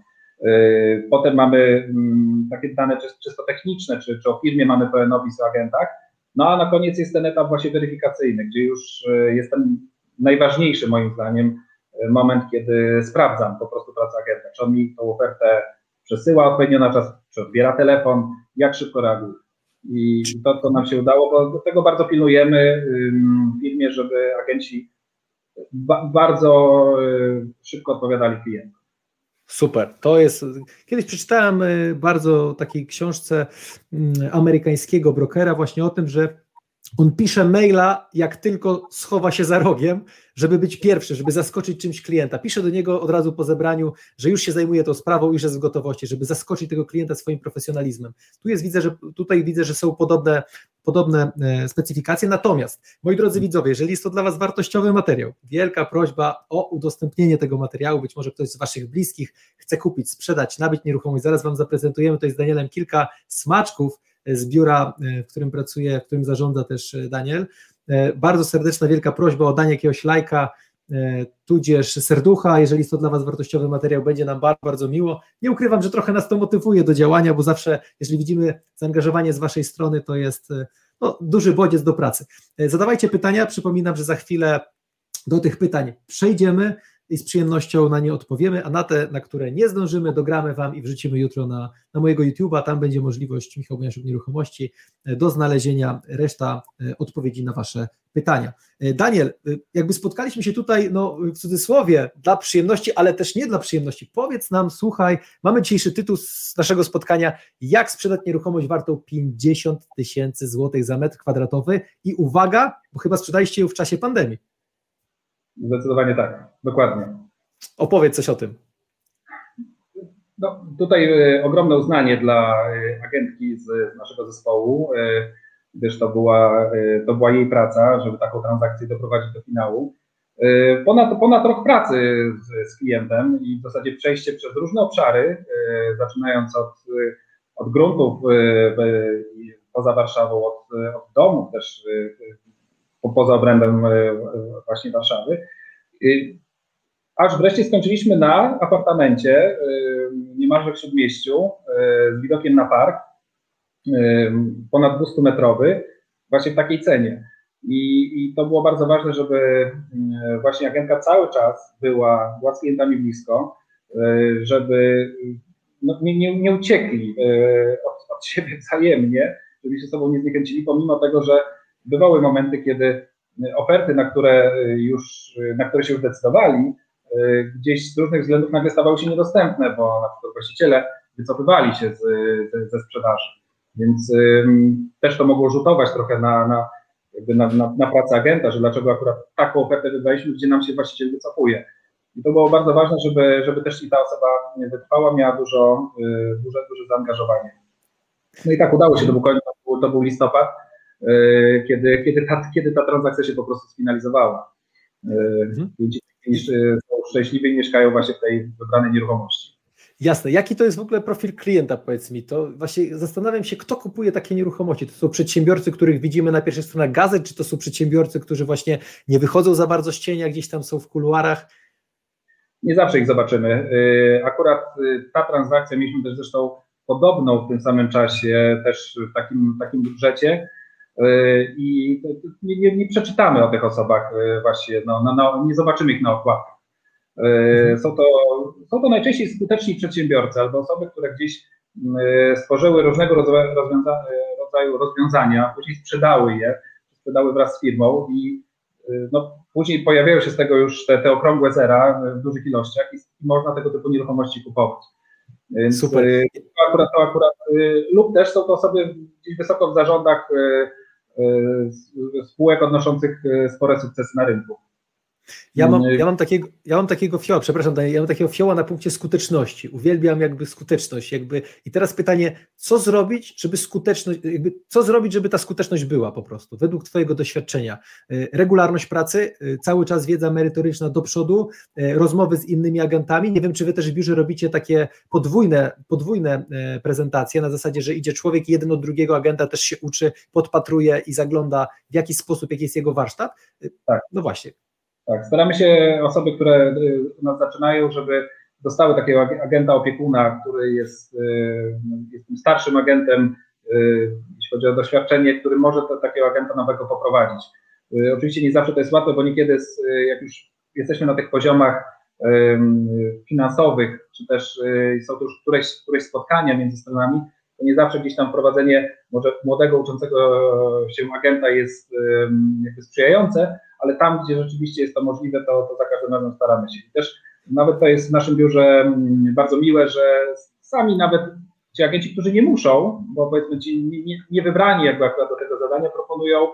Potem mamy mm, takie dane czysto techniczne, czy, czy o firmie mamy pełen opis o agentach. No a na koniec jest ten etap właśnie weryfikacyjny, gdzie już jest ten najważniejszy moim zdaniem moment, kiedy sprawdzam po prostu pracę agenta, czy on mi tą ofertę przesyła odpowiednio na czas, czy odbiera telefon, jak szybko reaguje. I to, to nam się udało, bo tego bardzo pilnujemy w firmie, żeby agenci ba bardzo y, szybko odpowiadali klientom. Super, to jest. Kiedyś przeczytałem y, bardzo takiej książce amerykańskiego brokera właśnie o tym, że on pisze maila, jak tylko schowa się za rogiem, żeby być pierwszy, żeby zaskoczyć czymś klienta. Pisze do niego od razu po zebraniu, że już się zajmuje tą sprawą, już jest w gotowości, żeby zaskoczyć tego klienta swoim profesjonalizmem. Tu jest, widzę, że tutaj widzę, że są podobne, podobne e, specyfikacje. Natomiast, moi drodzy widzowie, jeżeli jest to dla Was wartościowy materiał, wielka prośba o udostępnienie tego materiału. Być może ktoś z Waszych bliskich chce kupić, sprzedać, nabyć nieruchomość. Zaraz Wam zaprezentujemy tutaj z Danielem kilka smaczków z biura, e, w którym pracuje, w którym zarządza też e, Daniel. E, bardzo serdeczna, wielka prośba o danie jakiegoś lajka, tudzież serducha, jeżeli jest to dla Was wartościowy materiał, będzie nam bardzo, bardzo miło. Nie ukrywam, że trochę nas to motywuje do działania, bo zawsze, jeżeli widzimy zaangażowanie z Waszej strony, to jest no, duży bodziec do pracy. Zadawajcie pytania, przypominam, że za chwilę do tych pytań przejdziemy. I z przyjemnością na nie odpowiemy, a na te, na które nie zdążymy, dogramy Wam i wrzucimy jutro na, na mojego YouTube'a. Tam będzie możliwość, Michał Boniaszuk Nieruchomości, e, do znalezienia reszta e, odpowiedzi na Wasze pytania. E, Daniel, jakby spotkaliśmy się tutaj, no w cudzysłowie, dla przyjemności, ale też nie dla przyjemności. Powiedz nam, słuchaj, mamy dzisiejszy tytuł z naszego spotkania, jak sprzedać nieruchomość wartą 50 tysięcy złotych za metr kwadratowy i uwaga, bo chyba sprzedaliście ją w czasie pandemii. Zdecydowanie tak, dokładnie. Opowiedz coś o tym. No, tutaj e, ogromne uznanie dla e, agentki z naszego zespołu, e, gdyż to była, to była jej praca, żeby taką transakcję doprowadzić do finału. Ponad, ponad rok pracy z, z klientem i w zasadzie przejście przez różne obszary, zaczynając od, od gruntów poza Warszawą, od, od domów też poza obrębem właśnie Warszawy. Aż wreszcie skończyliśmy na apartamencie niemalże w śródmieściu z widokiem na park, ponad 200-metrowy, właśnie w takiej cenie. I, I, to było bardzo ważne, żeby właśnie agentka cały czas była, była z klientami blisko, żeby no, nie, nie, nie uciekli od, od siebie wzajemnie, żeby się sobą nie zniechęcili, pomimo tego, że bywały momenty, kiedy oferty, na które już, na które się już decydowali, gdzieś z różnych względów nagle stawały się niedostępne, bo na przykład właściciele wycofywali się z, ze sprzedaży. Więc ym, też to mogło rzutować trochę na, na, na, na, na pracę agenta, że dlaczego akurat taką ofertę wydaliśmy, gdzie nam się właściciel wycofuje. I to było bardzo ważne, żeby, żeby też i ta osoba wytrwała, miała dużo, y, duże, duże zaangażowanie. No i tak udało się, to był, to był listopad E, kiedy, kiedy, ta, kiedy ta transakcja się po prostu sfinalizowała. E, mhm. Klienci e, są szczęśliwi i mieszkają właśnie w tej wybranej nieruchomości. Jasne. Jaki to jest w ogóle profil klienta, powiedz mi? To właśnie zastanawiam się, kto kupuje takie nieruchomości. To są przedsiębiorcy, których widzimy na pierwszej stronie gazet, czy to są przedsiębiorcy, którzy właśnie nie wychodzą za bardzo z cienia, gdzieś tam są w kuluarach? Nie zawsze ich zobaczymy. Akurat ta transakcja, mieliśmy też zresztą podobną w tym samym czasie, też w takim, takim budżecie, i nie, nie, nie, przeczytamy o tych osobach y, właśnie, no, no, no, nie zobaczymy ich na okładkach. Y, mhm. Są to, są to najczęściej skuteczni przedsiębiorcy albo osoby, które gdzieś stworzyły różnego rodzaju rozwiązania, później sprzedały je, sprzedały wraz z firmą i no, później pojawiają się z tego już te, te okrągłe zera w dużych ilościach i można tego typu nieruchomości kupować. Więc Super. To akurat, to akurat, lub też są to osoby gdzieś wysoko w zarządach spółek odnoszących e, spore sukcesy na rynku. Ja mam, mm. ja mam takiego, ja mam takiego fioła, przepraszam, ja mam takiego fioła na punkcie skuteczności. Uwielbiam jakby skuteczność. Jakby. I teraz pytanie, co zrobić, żeby skuteczność, jakby, co zrobić, żeby ta skuteczność była po prostu, według Twojego doświadczenia? E, regularność pracy, e, cały czas wiedza merytoryczna do przodu, e, rozmowy z innymi agentami. Nie wiem, czy Wy też w biurze robicie takie podwójne, podwójne prezentacje na zasadzie, że idzie człowiek jeden od drugiego agenta też się uczy, podpatruje i zagląda w jaki sposób, jaki jest jego warsztat. Tak. No właśnie. Tak, staramy się osoby, które y, u nas zaczynają, żeby dostały takiego agenta opiekuna, który jest, y, jest tym starszym agentem, y, jeśli chodzi o doświadczenie, który może to, takiego agenta nowego poprowadzić. Oczywiście nie zawsze to jest łatwe, bo niekiedy, jak już jesteśmy na tych poziomach finansowych, czy też są to już któreś, któreś spotkania między stronami, to nie zawsze gdzieś tam prowadzenie może młodego, uczącego się agenta jest jakby sprzyjające, ale tam, gdzie rzeczywiście jest to możliwe, to, to za każdym razem staramy się. I też nawet to jest w naszym biurze bardzo miłe, że sami nawet ci agenci, którzy nie muszą, bo powiedzmy ci nie, nie wybrani jakby akurat do tego zadania, proponują,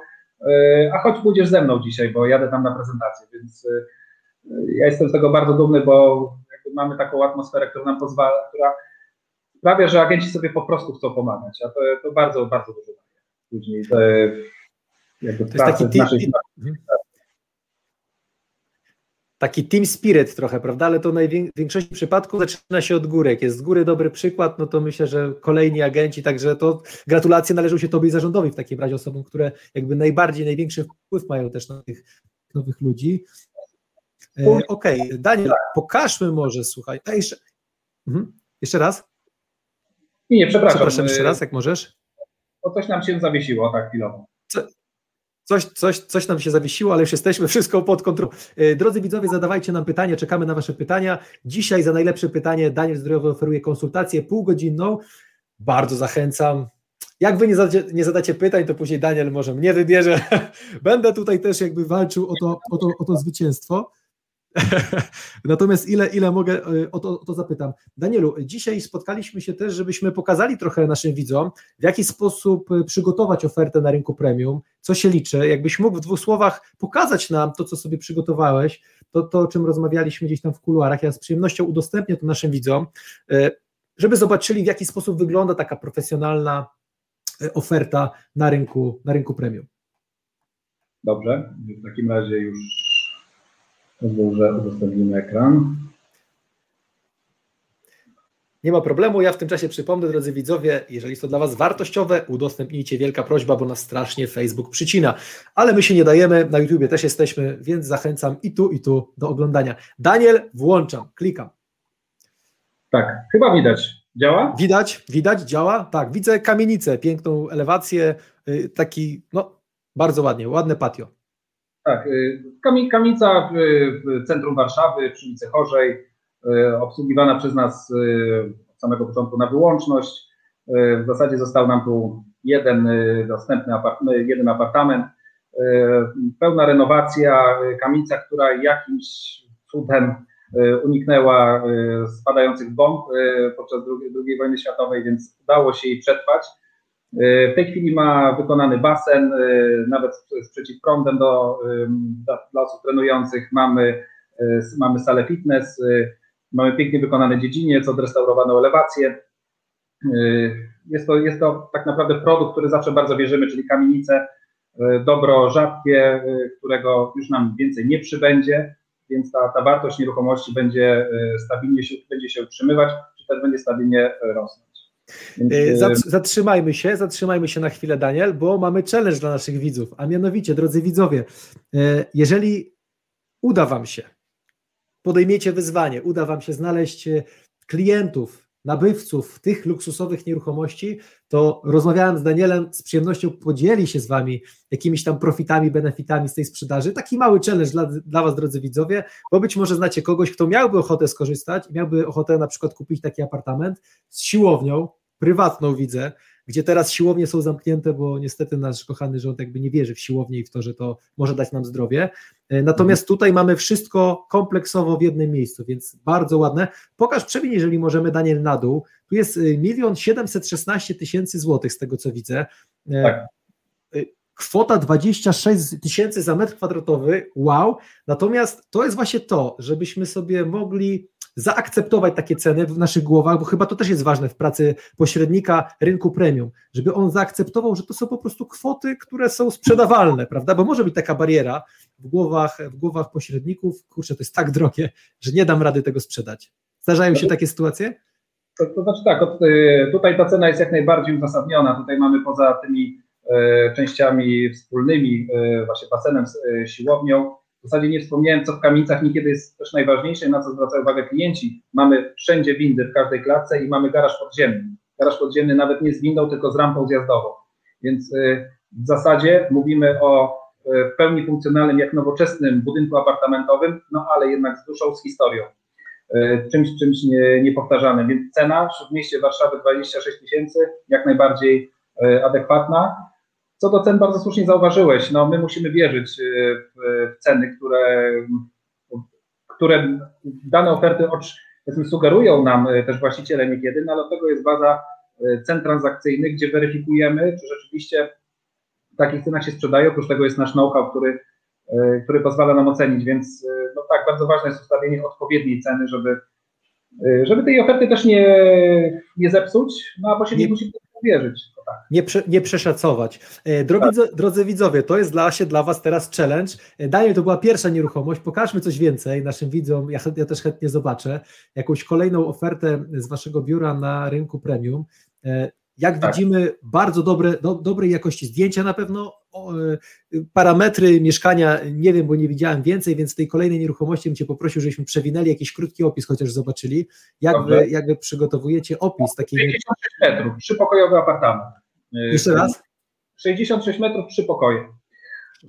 e, a choć pójdziesz ze mną dzisiaj, bo jadę tam na prezentację, więc e, ja jestem z tego bardzo dumny, bo mamy taką atmosferę, która nam pozwala, która sprawia, że agenci sobie po prostu chcą pomagać, a to, to bardzo, bardzo dużo daje później. To, jakby to jest taki naszej, taki team spirit trochę, prawda? Ale to w większości przypadków zaczyna się od góry. Jak jest z góry dobry przykład, no to myślę, że kolejni agenci, także to gratulacje należą się Tobie i zarządowi w takim razie osobom, które jakby najbardziej, największy wpływ mają też na tych nowych ludzi. E, Okej, okay. Daniel, pokażmy może, słuchaj. A jeszcze, mhm. jeszcze raz? Nie, nie, przepraszam. Przepraszam jeszcze raz, jak możesz. To coś nam się zawiesiło tak chwilowo. Co, Coś, coś, coś nam się zawiesiło, ale już jesteśmy, wszystko pod kontrolą. E, drodzy widzowie, zadawajcie nam pytania, czekamy na Wasze pytania. Dzisiaj za najlepsze pytanie Daniel Zdrojowy oferuje konsultację półgodzinną. Bardzo zachęcam. Jak Wy nie zadacie, nie zadacie pytań, to później Daniel może mnie wybierze. Będę tutaj też jakby walczył o to, o to, o to zwycięstwo. Natomiast ile, ile mogę, e, o to, o to zapytam. Danielu, dzisiaj spotkaliśmy się też, żebyśmy pokazali trochę naszym widzom, w jaki sposób e, przygotować ofertę na rynku premium, co się liczy. Jakbyś mógł w dwóch słowach pokazać nam to, co sobie przygotowałeś, to, to o czym rozmawialiśmy gdzieś tam w kuluarach. Ja z przyjemnością udostępnię to naszym widzom, e, żeby zobaczyli, w jaki sposób wygląda taka profesjonalna oferta na rynku, na rynku premium. Dobrze, w takim razie już Pozwól, że udostępnimy ekran. Nie ma problemu, ja w tym czasie przypomnę, drodzy widzowie, jeżeli jest to dla Was wartościowe, udostępnijcie, wielka prośba, bo nas strasznie Facebook przycina. Ale my się nie dajemy, na YouTubie też jesteśmy, więc zachęcam i tu, i tu do oglądania. Daniel, włączam, klikam. Tak, chyba widać. Działa? Widać, widać, działa. Tak, widzę kamienicę, piękną elewację, y, taki, no, bardzo ładnie, ładne patio. Tak, y, kamienica w centrum Warszawy, przy ulicy Chorzej, y, obsługiwana przez nas y, od samego początku na wyłączność. W zasadzie został nam tu jeden dostępny apartament, jeden apartament, pełna renowacja, kamienica, która jakimś cudem uniknęła spadających bomb podczas II wojny światowej, więc udało się jej przetrwać. W tej chwili ma wykonany basen, y, nawet z przeciwprądem do, dla osób trenujących. Mamy, y, mamy salę fitness, mamy pięknie wykonane dziedziniec, odrestaurowaną elewację. Jest to, jest to tak naprawdę produkt, który zawsze bardzo wierzymy, czyli kamienice, dobro rzadkie, którego już nam więcej nie przybędzie, więc ta, ta wartość nieruchomości będzie stabilnie się, będzie się utrzymywać, czy też będzie stabilnie rosnąć. E, zatrzymajmy się, zatrzymajmy się na chwilę, Daniel, bo mamy challenge dla naszych widzów. A mianowicie, drodzy widzowie, e, jeżeli uda Wam się, podejmiecie wyzwanie, uda Wam się znaleźć e, klientów, nabywców tych luksusowych nieruchomości, to rozmawiałem z Danielem, z przyjemnością podzieli się z Wami jakimiś tam profitami, benefitami z tej sprzedaży. Taki mały challenge dla, dla Was, drodzy widzowie, bo być może znacie kogoś, kto miałby ochotę skorzystać, miałby ochotę na przykład kupić taki apartament z siłownią, prywatną widzę, gdzie teraz siłownie są zamknięte, bo niestety nasz kochany rząd jakby nie wierzy w siłownię i w to, że to może dać nam zdrowie. E, natomiast tutaj mamy wszystko kompleksowo w jednym miejscu, więc bardzo ładne. Pokaż przebieg, jeżeli możemy, Daniel, na dół. Tu jest e, milion siedemset szesnaście tysięcy złotych z tego, co widzę. E, tak. Kwota 26 tysięcy za metr kwadratowy, wow. Natomiast to jest właśnie to, żebyśmy sobie mogli zaakceptować takie ceny w naszych głowach, bo chyba to też jest ważne w pracy pośrednika rynku premium, żeby on zaakceptował, że to są po prostu kwoty, które są sprzedawalne, prawda? Bo może być taka bariera w głowach, w głowach pośredników, kurczę, to jest tak drogie, że nie dam rady tego sprzedać. Zdarzają się takie sytuacje? To, to znaczy tak, y, tutaj ta cena jest jak najbardziej uzasadniona. Tutaj mamy poza tymi e, częściami wspólnymi, e, właśnie basenem, e, siłownią, w zasadzie nie wspomniałem, co w kamienicach niekiedy jest też najważniejsze, na co zwracają uwagę klienci. Mamy wszędzie windy w każdej klatce i mamy garaż podziemny. Garaż podziemny nawet nie z windą, tylko z rampą zjazdową. Więc y, w zasadzie mówimy o y, w pełni funkcjonalnym, jak nowoczesnym budynku apartamentowym, no ale jednak z duszą, z historią. Y, czymś, czymś nie, niepowtarzanym. Więc cena w mieście Warszawy 26 tysięcy, jak najbardziej adekwatna. Co do cen bardzo słusznie zauważyłeś, no my musimy wierzyć y, w, ceny, które, które dane oferty sugerują nam y, też właściciele niekiedy, no ale do tego jest baza y, cen transakcyjnych, gdzie weryfikujemy, czy rzeczywiście w takich cenach się sprzedają. Oprócz tego jest nasz know-how, który, który pozwala nam ocenić, więc no tak, bardzo ważne jest ustawienie odpowiedniej ceny, żeby, żeby tej oferty też nie, nie zepsuć, no a bo się nie, nie musi wierzyć. Tak. Nie, prze, nie przeszacować. E, drodzy, tak. drodzy widzowie, to jest dla, się dla Was teraz challenge. E, Daniel, to była pierwsza nieruchomość. Pokażmy coś więcej naszym widzom. Ja, ja też chętnie zobaczę jakąś kolejną ofertę z Waszego biura na rynku premium. E, jak tak. widzimy, bardzo dobre, do, dobrej jakości zdjęcia na pewno. O, y, parametry mieszkania nie wiem, bo nie widziałem więcej, więc tej kolejnej nieruchomości bym Cię poprosił, żebyśmy przewinęli jakiś krótki opis, chociaż zobaczyli, jak, wy, jak wy przygotowujecie opis takiej. 66 metrów, trzypokojowy apartament. Jeszcze raz? 66 metrów, trzy pokoje.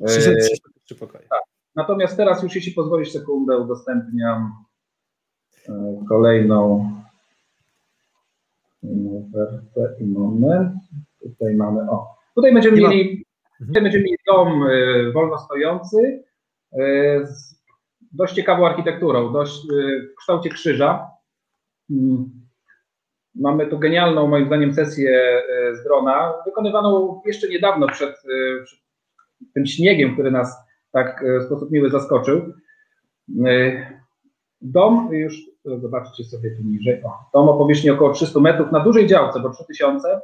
63 pokoje. Tak. Natomiast teraz już, jeśli pozwolisz sekundę, udostępniam kolejną ofertę i moment. Tutaj mamy, o, tutaj będziemy mieli, tutaj będziemy mieli dom wolno stojący z dość ciekawą architekturą, dość w kształcie krzyża. Mm. Mamy tu genialną, moim zdaniem, sesję e, z drona, wykonywaną jeszcze niedawno przed, e, przed tym śniegiem, który nas tak e, w sposób miły zaskoczył. Dom, już zobaczcie sobie tu niżej, o, dom o powierzchni około 300 metrów na dużej działce, bo 3000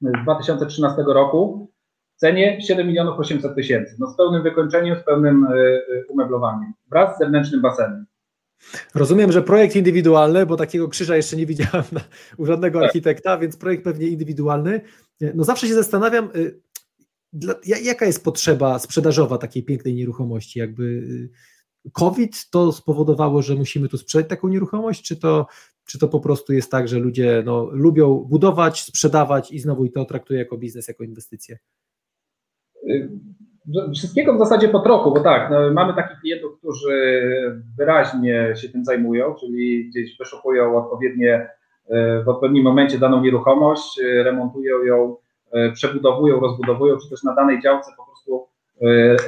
z 2013 roku, w cenie 7 milionów 800 tysięcy, no z pełnym wykończeniem, z pełnym umeblowaniem, wraz z zewnętrznym basenem. Rozumiem, że projekt indywidualny, bo takiego krzyża jeszcze nie widziałem u żadnego tak. architekta, więc projekt pewnie indywidualny. No zawsze się zastanawiam, y, jaka jest potrzeba sprzedażowa takiej pięknej nieruchomości? Jakby y, COVID to spowodowało, że musimy tu sprzedać taką nieruchomość, czy to, czy to po prostu jest tak, że ludzie no, lubią budować, sprzedawać i znowu i to traktuje jako biznes, jako inwestycję? Y, Wszystkiego w zasadzie po trochu, bo tak, no, mamy takich klientów, którzy wyraźnie się tym zajmują, czyli gdzieś wyszukują odpowiednie, e, w odpowiednim momencie daną nieruchomość, e, remontują ją, przebudowują, rozbudowują, czy też na danej działce po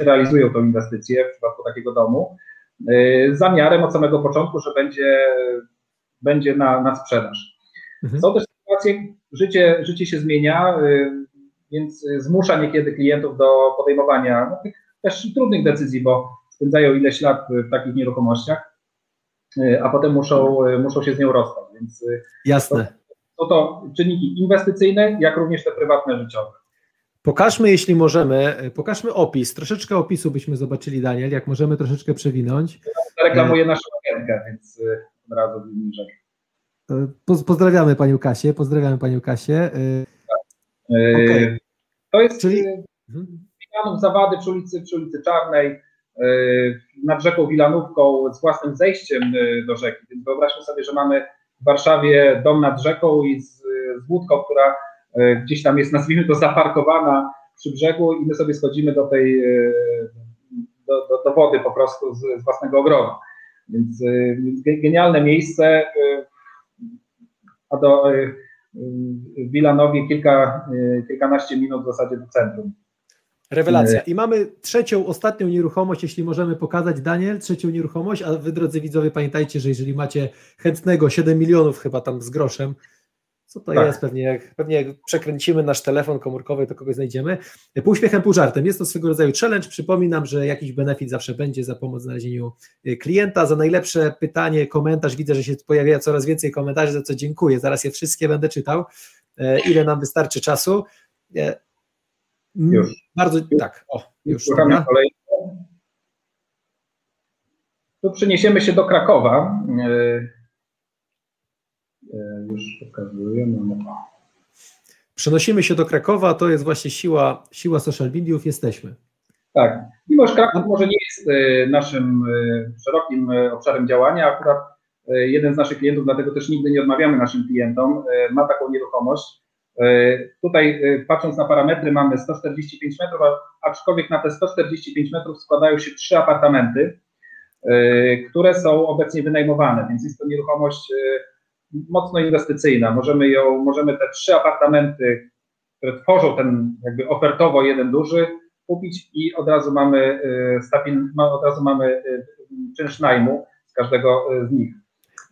realizują tą inwestycję w przypadku takiego domu, z zamiarem od samego początku, że będzie, będzie na, na sprzedaż. Mhm. Są też sytuacje, życie, życie się zmienia, więc y, zmusza niekiedy klientów do podejmowania no, tych też trudnych decyzji, bo spędzają ileś lat w takich nieruchomościach, a potem muszą, muszą się z nią rozstać. Więc Jasne. To, to, to czynniki inwestycyjne, jak również te prywatne, życiowe. Pokażmy, jeśli możemy, pokażmy opis. Troszeczkę opisu byśmy zobaczyli, Daniel, jak możemy troszeczkę przewinąć. Ja reklamuję naszą agentkę, więc od razu bliżej. Pozdrawiamy Panią Kasię, pozdrawiamy Panią Kasię. Okay. To jest Czyli... Wilanów Zawady przy ulicy, przy ulicy Czarnej, e, nad rzeką Wilanówką z własnym zejściem e, do rzeki. Więc wyobraźmy sobie, że mamy w Warszawie dom nad rzeką i z, z łódką, która e, gdzieś tam jest, nazwijmy to, zaparkowana przy brzegu i my sobie schodzimy do tej, do, do, do wody po prostu z, z własnego ogrodu. Więc, więc genialne miejsce, a do w Wilanowie kilka, kilkanaście minut w zasadzie do centrum. Rewelacja. I mamy trzecią, ostatnią nieruchomość, jeśli możemy pokazać, Daniel, trzecią nieruchomość, a wy drodzy widzowie pamiętajcie, że jeżeli macie chętnego 7 milionów chyba tam z groszem, co to tak. jest? Pewnie jak, pewnie jak przekręcimy nasz telefon komórkowy, to kogoś znajdziemy. Pół uśmiechem, pół żartem. Jest to swego rodzaju challenge. Przypominam, że jakiś benefit zawsze będzie za pomoc w znalezieniu y, klienta. Za najlepsze pytanie, komentarz. Widzę, że się pojawia coraz więcej komentarzy, za co dziękuję. Zaraz je wszystkie będę czytał. E, ile nam wystarczy czasu? E, już. Bardzo, już. tak. O, już. Tu przeniesiemy się do Krakowa. E, E, już pokazuję. Mamy... Przenosimy się do Krakowa, to jest właśnie siła, siła social mediów, jesteśmy. Tak, mimo że Kraków może nie jest e, naszym e, szerokim obszarem działania, akurat jeden z naszych klientów, dlatego też nigdy nie odmawiamy naszym klientom, ma taką nieruchomość. Tutaj patrząc na parametry mamy 145 metrów, aczkolwiek na te 145 metrów składają się trzy apartamenty, które są obecnie wynajmowane, więc jest to nieruchomość mocno inwestycyjna. Możemy ją, możemy te trzy apartamenty, które tworzą ten jakby ofertowo jeden duży, kupić i od razu mamy y, stapin, od razu mamy y, czynsz najmu z każdego y, z nich.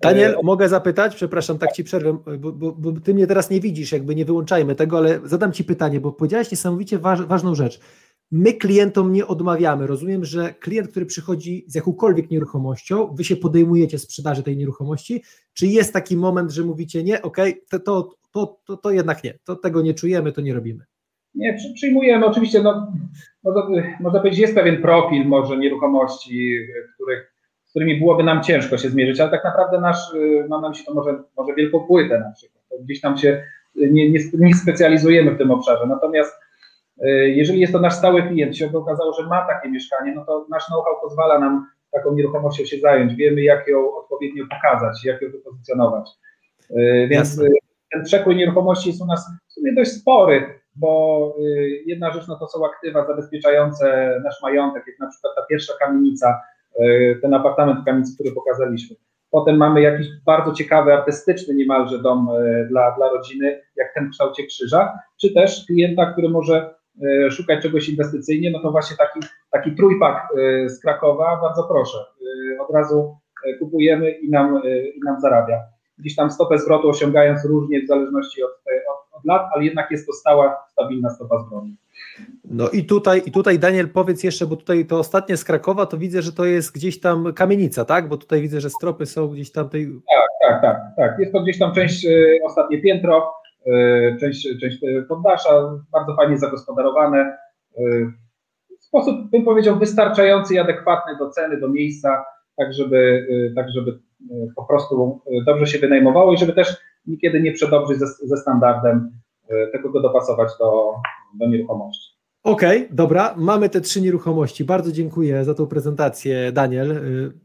Daniel, mogę zapytać, przepraszam, tak ci przerwę, bo, bo, bo, ty mnie teraz nie widzisz, jakby nie wyłączajmy tego, ale zadam ci pytanie, bo powiedziałeś niesamowicie waż, ważną rzecz. My klientom nie odmawiamy. Rozumiem, że klient, który przychodzi z jakąkolwiek nieruchomością, wy się podejmujecie sprzedaży tej nieruchomości. Czy jest taki moment, że mówicie nie, ok, to, to, to, to, to jednak nie, to tego nie czujemy, to nie robimy? Nie, przyjmujemy. Oczywiście, no, można, powiedzieć, jest pewien profil może nieruchomości, których, z którymi byłoby nam ciężko się zmierzyć, ale tak naprawdę nasz, mam na myśli to może, może wielką płytę na przykład. Gdzieś tam się nie, nie, nie specjalizujemy w tym obszarze. Natomiast jeżeli jest to nasz stały klient, się okazało, że ma takie mieszkanie, no to nasz know-how pozwala nam taką nieruchomością się zająć. Wiemy, jak ją odpowiednio pokazać, jak ją wypozycjonować. E, więc Jasne. ten przekrój nieruchomości jest u nas w sumie dość spory. bo jedna rzecz no to są aktywa zabezpieczające nasz majątek, jak na przykład ta pierwsza kamienica, ten apartament w kamienicy, który pokazaliśmy. Potem mamy jakiś bardzo ciekawy, artystyczny niemalże dom dla, dla rodziny, jak ten w kształcie krzyża, czy też klienta, który może szukać czegoś inwestycyjnie, no to właśnie taki, taki trójpak z Krakowa, bardzo proszę, od razu kupujemy i nam, i nam zarabia gdzieś tam stopę zwrotu osiągając różnie w zależności od, od, od lat, ale jednak jest to stała, stabilna stopa zwrotu. No i tutaj, i tutaj Daniel powiedz jeszcze, bo tutaj to ostatnie z Krakowa, to widzę, że to jest gdzieś tam kamienica, tak? Bo tutaj widzę, że stropy są gdzieś tam tej... Tak, tak, tak, tak. Jest to gdzieś tam część, ostatnie piętro, część, część poddasza, bardzo fajnie zagospodarowane. Y, w sposób, bym powiedział, wystarczający i adekwatny do ceny, do miejsca, tak żeby, tak żeby po prostu e, dobrze się wynajmowało i żeby też niekiedy nie przedobrzyć ze, ze standardem, e, tylko go dopasować do, do nieruchomości. Okej, okay, dobra, mamy te trzy nieruchomości. Bardzo dziękuję za tą prezentację, Daniel. E,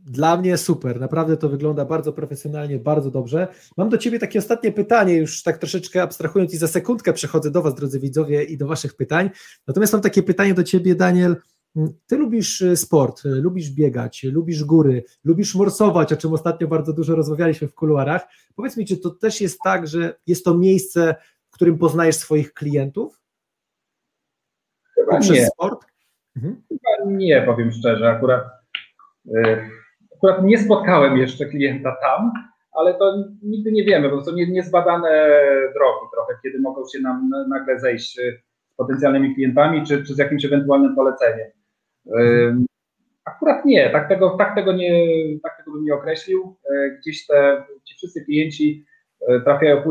dla mnie super, naprawdę to wygląda bardzo profesjonalnie, bardzo dobrze. Mam do Ciebie takie ostatnie pytanie, już tak troszeczkę abstrahując i za sekundkę przechodzę do Was, drodzy widzowie, i do Waszych pytań. Natomiast mam takie pytanie do Ciebie, Daniel. Ty lubisz y, sport, y, lubisz biegać, lubisz góry, lubisz morsować, o czym ostatnio bardzo dużo rozmawialiśmy w kuluarach. Powiedz mi, czy to też jest tak, że jest to miejsce, w którym poznajesz swoich klientów? Chyba nie. sport? Mhm. Chyba nie, powiem szczerze. Akurat, yy, akurat nie spotkałem jeszcze klienta tam, ale to nigdy nie wiemy, bo są niezbadane drogi trochę, kiedy mogą się nam nagle zejść y, z potencjalnymi klientami, czy, czy z jakimś ewentualnym poleceniem. Akurat nie, tak tego, tak tego, nie, tak tego bym nie określił. E, gdzieś te, ci wszyscy klienci e, trafiają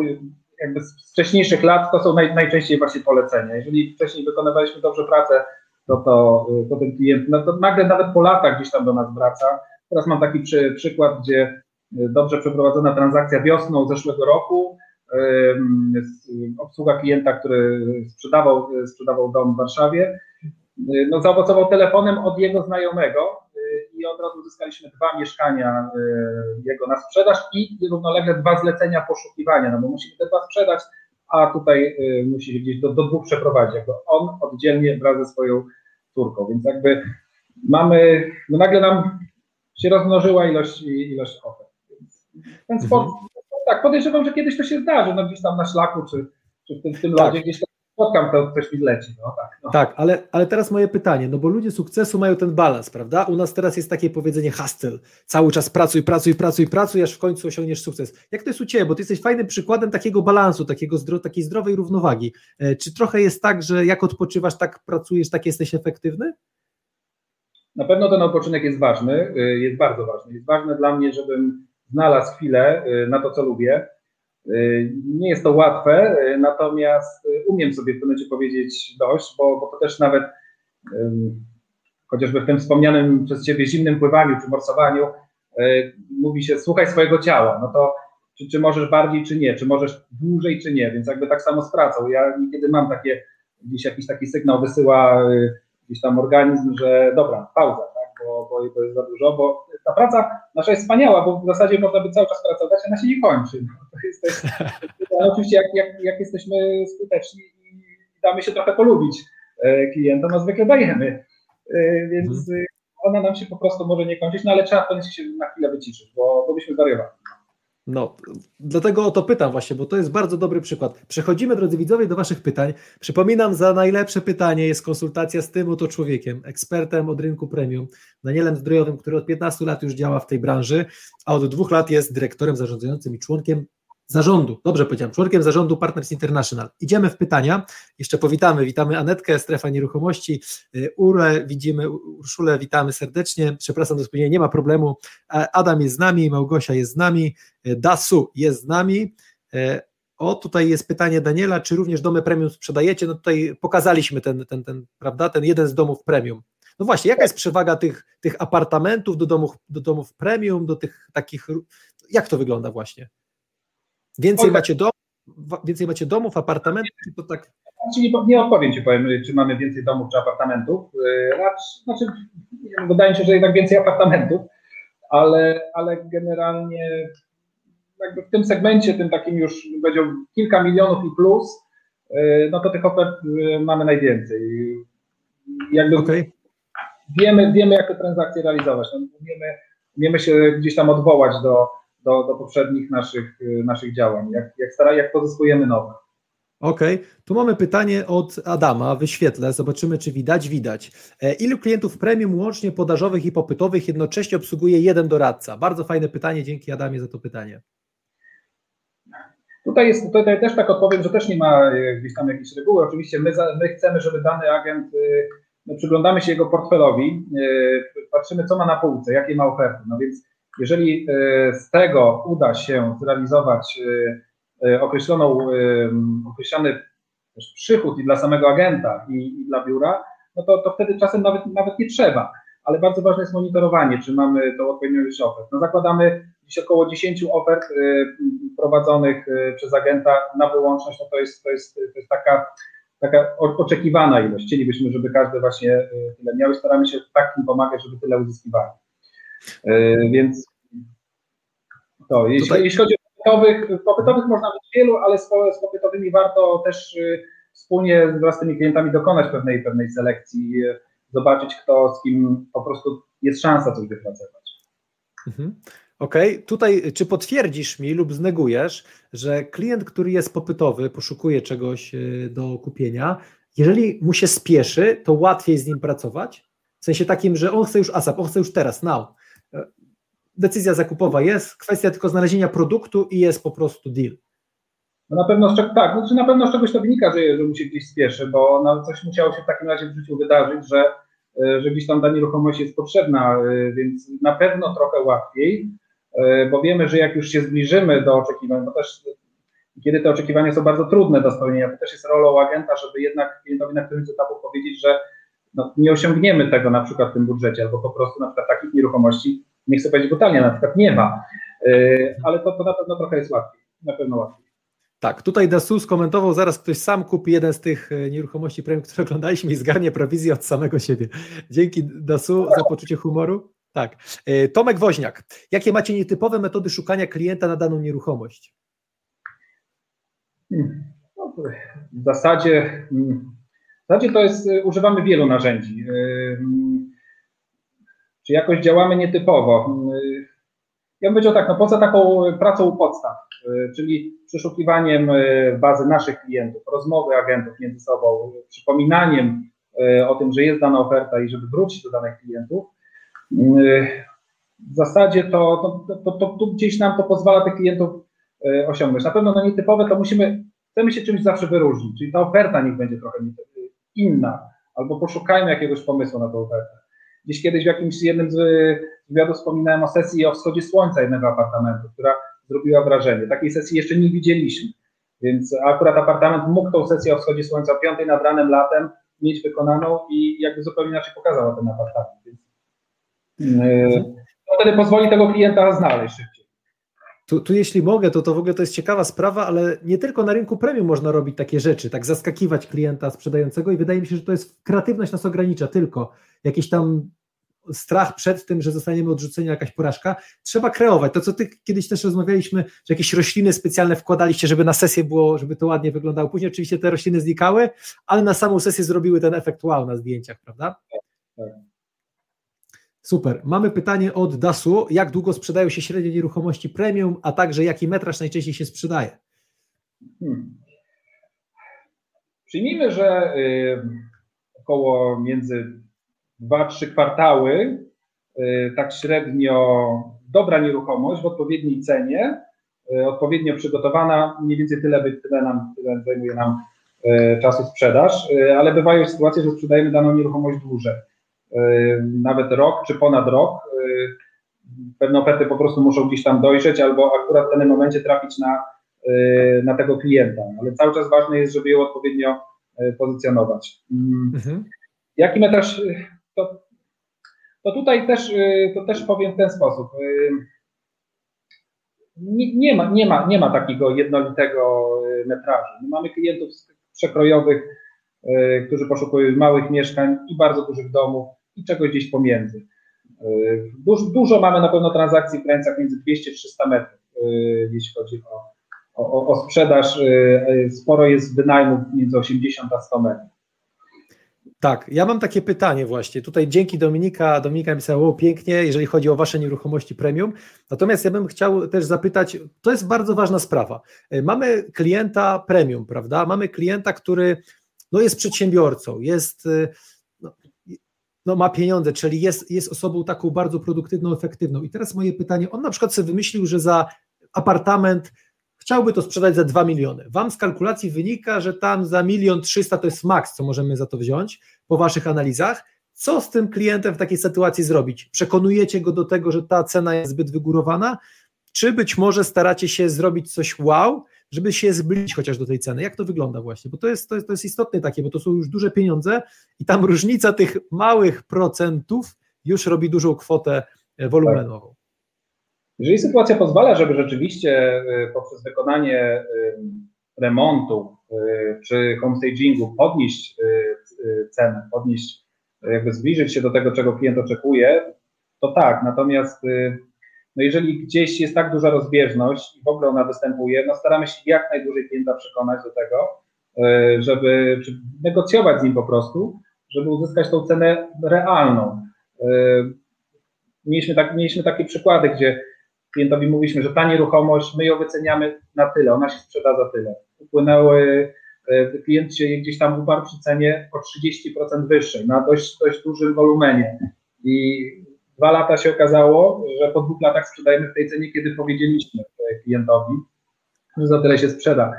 jakby z wcześniejszych lat, to są naj, najczęściej właśnie polecenia. Jeżeli wcześniej wykonywaliśmy dobrze pracę, to, to, to ten klient no to nagle nawet po latach gdzieś tam do nas wraca. Teraz mam taki przy, przykład, gdzie dobrze przeprowadzona transakcja wiosną zeszłego roku, obsługa klienta, który sprzedawał, sprzedawał dom w Warszawie, Y, no, zaowocował telefonem od jego znajomego i od razu uzyskaliśmy dwa mieszkania y, jego na sprzedaż i równolegle dwa zlecenia poszukiwania, no bo musimy te dwa sprzedać, a tutaj musi się gdzieś do, do dwóch przeprowadzić, jakby on oddzielnie wraz ze swoją córką, więc jakby mamy, no nagle nam się rozmnożyła ilość, ilość ofert. Ten sport, mhm. tak, podejrzewam, że kiedyś to się zdarzy, no gdzieś tam na szlaku, czy, czy w tym, w tym tak. lodzie gdzieś spotkam, to ktoś mi leci. No, tak, no. tak ale, ale teraz moje pytanie, no bo ludzie sukcesu mają ten balans, prawda? U nas teraz jest takie powiedzenie hustle, cały czas pracuj, pracuj, pracuj, pracuj, aż w końcu osiągniesz sukces. Jak to jest u Ciebie? Bo Ty jesteś fajnym przykładem takiego balansu, takiego zdro, takiej zdrowej równowagi. E, czy trochę jest tak, że jak odpoczywasz, tak pracujesz, tak jesteś efektywny? Na pewno ten odpoczynek jest ważny, e, jest bardzo ważny. Jest ważne dla mnie, żebym znalazł chwilę e, na to, co lubię, nie jest to łatwe, y, natomiast y, umiem sobie w tym momencie powiedzieć dość, bo, bo to też nawet chociażby w tym wspomnianym przez Ciebie zimnym pływaniu czy morsowaniu mówi się słuchaj swojego ciała, no to czy, czy możesz bardziej, czy nie, czy możesz dłużej, czy nie, więc jakby tak samo z pracą. Ja niekiedy mam takie, gdzieś jakiś taki sygnał wysyła gdzieś tam organizm, że dobra, pauza, bo, bo to jest za dużo, bo ta praca nasza jest wspaniała, bo w zasadzie można by cały czas pracować, a ona się nie kończy. No, to jest też, oczywiście jak, jak, jak jesteśmy skuteczni i damy się trochę polubić e, klientom, no zwykle dajemy, e, więc mhm. ona nam się po prostu może nie kończyć, no ale trzeba końcu się na chwilę wyciszyć, bo, bo byśmy zwariowali. No, dlatego o to pytam właśnie, bo to jest bardzo dobry przykład. Przechodzimy, drodzy widzowie, do Waszych pytań. Przypominam, za najlepsze pytanie jest konsultacja z tym oto człowiekiem, ekspertem od rynku premium, Danielem Zdrojowym, który od 15 lat już działa w tej branży, a od dwóch lat jest dyrektorem zarządzającym i członkiem zarządu, dobrze powiedziałem, członkiem zarządu Partners International. Idziemy w pytania, jeszcze powitamy, witamy Anetkę, Strefa Nieruchomości, y, Urę, widzimy, Urszulę, witamy serdecznie, przepraszam za spóźnienie, nie ma problemu, Adam jest z nami, Małgosia jest z nami, y, Dasu jest z nami, y, o, tutaj jest pytanie Daniela, czy również domy premium sprzedajecie? No tutaj pokazaliśmy ten, ten, ten, prawda, ten jeden z domów premium. No właśnie, jaka jest przewaga tych, tych apartamentów do domów, do domów premium, do tych takich, jak to wygląda właśnie? Więcej, macie, dom, więcej macie domów, apartamentów? To tak... Znaczy nie, nie odpowiem Ci, powiem, czy mamy więcej domów czy apartamentów. Y, znaczy, wydaje mi się, że jednak więcej apartamentów, ale, ale generalnie jakby w tym segmencie, tym takim już będzie kilka milionów i plus, no to tych ofert mamy najwięcej. Jakby okay. wiemy, wiemy, jak te transakcje realizować. No, umiemy, umiemy się gdzieś tam odwołać do, do, do poprzednich naszych, naszych działań, jak, jak, stara, jak pozyskujemy nowe. Okej, okay. tu mamy pytanie od Adama, wyświetlę, zobaczymy czy widać, widać. E, ilu klientów premium łącznie podażowych i popytowych jednocześnie obsługuje jeden doradca? Bardzo fajne pytanie, dzięki Adamie za to pytanie. Tutaj, jest, tutaj też tak odpowiem, że też nie ma e, gdzieś tam jakiejś reguły. Oczywiście my, za, my chcemy, żeby dany agent, e, no, przyglądamy się jego portfelowi, patrzymy co ma na półce, jakie ma oferty. No więc jeżeli z tego uda się zrealizować E, określoną, e, określony przychód i dla samego agenta i, i dla biura, no to, to wtedy czasem nawet, nawet nie trzeba. Ale bardzo ważne jest monitorowanie, czy mamy tą odpowiedniość ofert. No zakładamy dziś około 10 ofert e, prowadzonych przez agenta na wyłączność, no to jest, to jest, to jest taka, taka oczekiwana ilość. Chcielibyśmy, żeby każdy właśnie tyle miał i staramy się tak im pomagać, żeby tyle uzyskiwali. Więc to, jeśli, Tutaj... jeśli chodzi o popytowych, popytowych można mieć wielu, ale z, z popytowymi warto też y, wspólnie wraz z tymi klientami dokonać pewnej, pewnej selekcji, y, zobaczyć kto z kim po prostu jest szansa coś wypracować. Mhm. Okej, okay. tutaj czy potwierdzisz mi lub znegujesz, że klient, który jest popytowy, poszukuje czegoś y, do kupienia, jeżeli mu się spieszy, to łatwiej z nim pracować? W sensie takim, że on chce już ASAP, on chce już teraz, now decyzja zakupowa jest, kwestia tylko znalezienia produktu i jest po prostu deal. No na pewno, tak, znaczy na pewno z czegoś to wynika, że, że mu się gdzieś spieszy, bo no coś musiało się w takim razie w życiu wydarzyć, że, e, że gdzieś tam ta nieruchomość jest potrzebna, e, więc na pewno trochę łatwiej, e, bo wiemy, że jak już się zbliżymy do oczekiwań, bo też kiedy te oczekiwania są bardzo trudne do spełnienia, to też jest rolą agenta, żeby jednak klientowi na którymś etapu powiedzieć, że no, nie osiągniemy tego na przykład w tym budżecie, albo po prostu na przykład takich nieruchomości nie chcę powiedzieć brutalnie, na przykład nie ma, y, ale to, to na pewno trochę jest łatwiej, na pewno łatwiej. Tak, tutaj Dasu skomentował, zaraz ktoś sam kupi jeden z tych y, nieruchomości premium, które oglądaliśmy i zgarnie prowizję od samego siebie. Dzięki Dasu za poczucie humoru. Tak. Y, Tomek Woźniak, jakie macie nietypowe metody szukania klienta na daną nieruchomość? Hmm. No, w zasadzie, zasadzie to jest, używamy wielu narzędzi czy jakoś działamy nietypowo. Ja bym powiedział tak, no poza taką pracą u podstaw, y, czyli przeszukiwaniem y, bazy naszych klientów, rozmowy agentów między sobą, przypominaniem y, o tym, że jest dana oferta i żeby wrócić do danych klientów, w zasadzie to, to, to, to, to gdzieś nam to pozwala tych klientów osiągnąć. Na pewno no nietypowe to musimy, chcemy się czymś zawsze wyróżnić, czyli ta oferta niech będzie trochę inna, albo poszukajmy jakiegoś pomysłu na tę ofertę. Gdzieś kiedyś w jakimś jednym z wywiadów wspominałem o sesji o wschodzie słońca jednego apartamentu, która zrobiła wrażenie. Takiej sesji jeszcze nie widzieliśmy, więc akurat apartament mógł tą sesję o wschodzie słońca o 5 nad ranem latem mieć wykonaną i jakby zupełnie inaczej pokazała ten apartament. Więc, yy, to wtedy pozwoli tego klienta znaleźć szybciej. Tu, tu, jeśli mogę, to to w ogóle to jest ciekawa sprawa, ale nie tylko na rynku premium można robić takie rzeczy, tak zaskakiwać klienta sprzedającego i wydaje mi się, że to jest kreatywność nas ogranicza tylko. Jakieś tam strach przed tym, że zostaniemy odrzuceni, jakaś porażka. Trzeba kreować. To, co ty kiedyś też rozmawialiśmy, że jakieś rośliny specjalne wkładaliście, żeby na sesję było, żeby to ładnie wyglądało. Później oczywiście te rośliny znikały, ale na samą sesję zrobiły ten efekt wow na zdjęciach, prawda? Tak. Super. Mamy pytanie od Dasu. Jak długo sprzedają się średnie nieruchomości premium, a także jaki metraż najczęściej się sprzedaje? Hmm. Przyjmijmy, że y, około między 2-3 kwartały, y, tak średnio dobra nieruchomość w odpowiedniej cenie, y, odpowiednio przygotowana, mniej więcej tyle, by, tyle, nam, tyle zajmuje nam y, czasu sprzedaż, ale bywają sytuacje, że sprzedajemy daną nieruchomość dłużej, nawet rok czy ponad rok. Pewne oferty po prostu muszą gdzieś tam dojrzeć albo akurat w danym momencie trafić na, na tego klienta, ale cały czas ważne jest, żeby ją odpowiednio pozycjonować. Mm. Mhm. Jaki metraż to, to tutaj też, y, to też powiem w ten sposób. Y, nie, nie, ma, nie, ma, nie ma takiego jednolitego y, metrażu. My mamy klientów przekrojowych, którzy poszukują małych mieszkań i bardzo dużych domów i czegoś gdzieś pomiędzy. Dużo, dużo mamy na pewno transakcji w granicach między 200-300 metrów, jeśli chodzi o, o, o sprzedaż, sporo jest wynajmów między 80 a 100 metrów. Tak, ja mam takie pytanie właśnie. Tutaj dzięki Dominika, Dominika napisała pięknie, jeżeli chodzi o Wasze nieruchomości premium. Natomiast ja bym chciał też zapytać, to jest bardzo ważna sprawa. Mamy klienta premium, prawda? Mamy klienta, który no, jest przedsiębiorcą, jest no, no, ma pieniądze, czyli jest, jest osobą taką bardzo produktywną, efektywną. I teraz moje pytanie, on na przykład sobie wymyślił, że za apartament chciałby to sprzedać za 2 miliony. Wam z kalkulacji wynika, że tam za milion trzysta to jest maks, co możemy za to wziąć po waszych analizach. Co z tym klientem w takiej sytuacji zrobić? Przekonujecie go do tego, że ta cena jest zbyt wygórowana, czy być może staracie się zrobić coś wow, żeby się zbliżyć chociaż do tej ceny. Jak to wygląda właśnie? Bo to jest, to jest, to jest istotne takie, bo to są już duże pieniądze i tam różnica tych małych procentów już robi dużą kwotę e, wolumenową. Jeżeli sytuacja pozwala, żeby rzeczywiście e, poprzez wykonanie e, remontu czy homestagingu podnieść cenę, podnieść, jakby zbliżyć się do tego, czego klient oczekuje, to tak. Natomiast no jeżeli gdzieś jest tak duża rozbieżność i w ogóle ona występuje, no staramy się jak najdłużej klienta przekonać do tego, e, żeby negocjować z nim po prostu, żeby uzyskać tą cenę realną. E, mieliśmy, tak, mieliśmy takie przykłady, gdzie klientowi mówiliśmy, że ta nieruchomość, my ją wyceniamy na tyle, ona się sprzeda za tyle. Upłynęły, e, klient się gdzieś tam uparł przy cenie o 30% wyższej, na dość, dość dużym wolumenie. I dwa lata się okazało, że po dwóch latach sprzedajemy w tej cenie, kiedy powiedzieliśmy klientowi, że za tyle się sprzeda.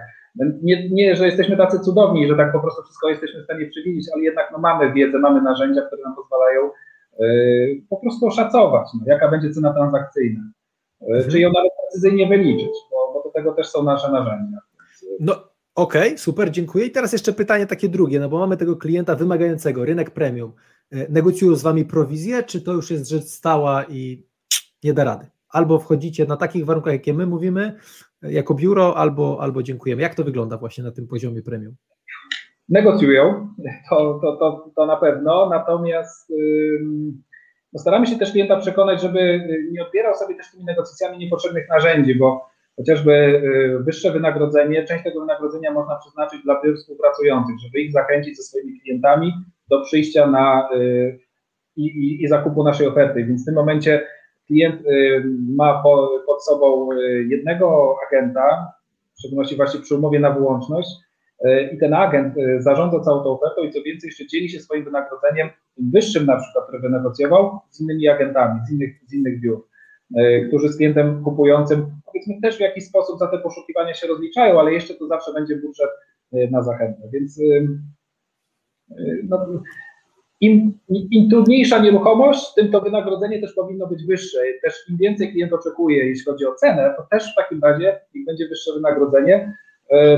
Nie, nie, że jesteśmy tacy cudowni, że tak po prostu wszystko jesteśmy w stanie przewidzieć, ale jednak no, mamy wiedzę, mamy narzędzia, które nam pozwalają yy, po prostu oszacować, no, jaka będzie cena transakcyjna. Yy, ją nawet precyzyjnie wyliczyć, bo, bo do tego też są nasze narzędzia. No okej, okay, super, dziękuję. I teraz jeszcze pytanie takie drugie, no bo mamy tego klienta wymagającego, rynek premium. E, negocjują z wami prowizję, czy to już jest rzecz stała i nie da rady? Albo wchodzicie na takich warunkach, jakie my mówimy, e, jako biuro, albo, albo dziękujemy. Jak to wygląda właśnie na tym poziomie premium? Negocjują, to, to, to, to na pewno, natomiast no staramy się też klienta przekonać, żeby y, nie odbierał sobie też tymi negocjacjami niepotrzebnych narzędzi, bo chociażby y, wyższe wynagrodzenie, część tego wynagrodzenia można przeznaczyć dla biur współpracujących, żeby ich zachęcić ze swoimi klientami do przyjścia na y, i, i, i zakupu naszej oferty. Więc w tym momencie klient y, ma po, pod sobą jednego agenta, w szczególności właśnie przy umowie na wyłączność, i ten agent zarządza całą tą ofertą i co więcej jeszcze dzieli się swoim wynagrodzeniem wyższym na przykład, które wynegocjował z innymi agentami, z innych, z innych biur. Którzy z klientem kupującym powiedzmy też w jakiś sposób za te poszukiwania się rozliczają, ale jeszcze to zawsze będzie budżet na zachętę. Więc no, im, im, trudniejsza nieruchomość, tym to wynagrodzenie też powinno być wyższe. Też im więcej klient oczekuje, jeśli chodzi o cenę, to też w takim razie im będzie wyższe wynagrodzenie,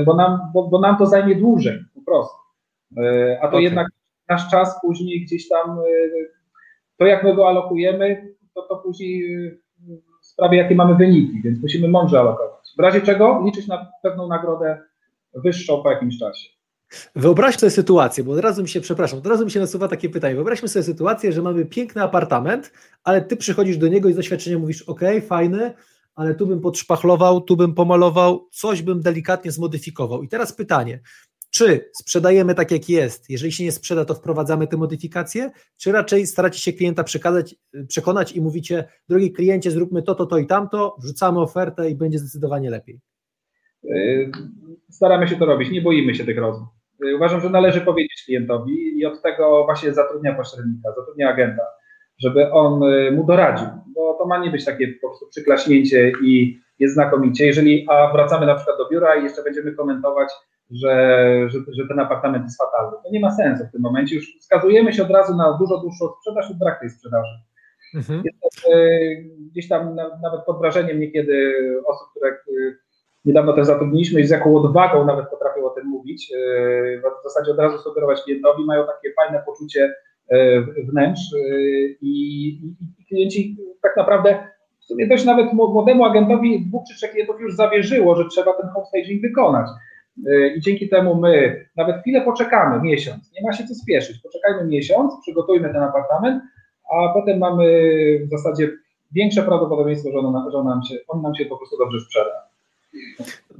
bo nam, bo, bo nam to zajmie dłużej po prostu. A to okay. jednak nasz czas później gdzieś tam, to jak my go alokujemy, to, to później sprawie, jakie mamy wyniki, więc musimy mądrze alokować. W razie czego liczyć na pewną nagrodę wyższą po jakimś czasie. Wyobraź sobie sytuację, bo od razu mi się, przepraszam, od razu mi się nasuwa takie pytanie. Wyobraźmy sobie sytuację, że mamy piękny apartament, ale ty przychodzisz do niego i z doświadczenia mówisz, ok, fajny, ale tu bym podszpachlował, tu bym pomalował, coś bym delikatnie zmodyfikował. I teraz pytanie, czy sprzedajemy tak, jak jest, jeżeli się nie sprzeda, to wprowadzamy te modyfikacje, czy raczej staracie się klienta przekonać i mówicie, drogi kliencie, zróbmy to, to, to i tamto, wrzucamy ofertę i będzie zdecydowanie lepiej? Yy, staramy się to robić, nie boimy się tych rozmów. Yy, uważam, że należy powiedzieć klientowi i od tego właśnie zatrudnia pośrednika, zatrudnia agenta, żeby on yy, mu doradził, bo to ma nie być takie po prostu przyklaśnięcie i jest znakomicie. Jeżeli, a wracamy na przykład do biura i jeszcze będziemy komentować, że, że, że, ten apartament jest fatalny. To nie ma sensu w tym momencie. Już wskazujemy się od razu na dużo dłuższą sprzedaż i brak tej sprzedaży. Mhm. Jest, e, gdzieś tam na, nawet pod wrażeniem niekiedy osób, które niedawno też zatrudniliśmy i z jaką odwagą nawet potrafią o tym mówić, e, w zasadzie od razu sugerować klientowi, mają takie fajne poczucie e, wnętrz e, i, klienci tak naprawdę w sumie dość nawet młodemu agentowi dwóch czy trzech klientów już zawierzyło, że trzeba ten homestaging wykonać. I dzięki temu my nawet chwilę poczekamy, miesiąc, nie ma się co spieszyć, poczekajmy miesiąc, przygotujmy ten apartament, a potem mamy w zasadzie większe prawdopodobieństwo, że on, nam, się, on nam się po prostu dobrze sprzeda.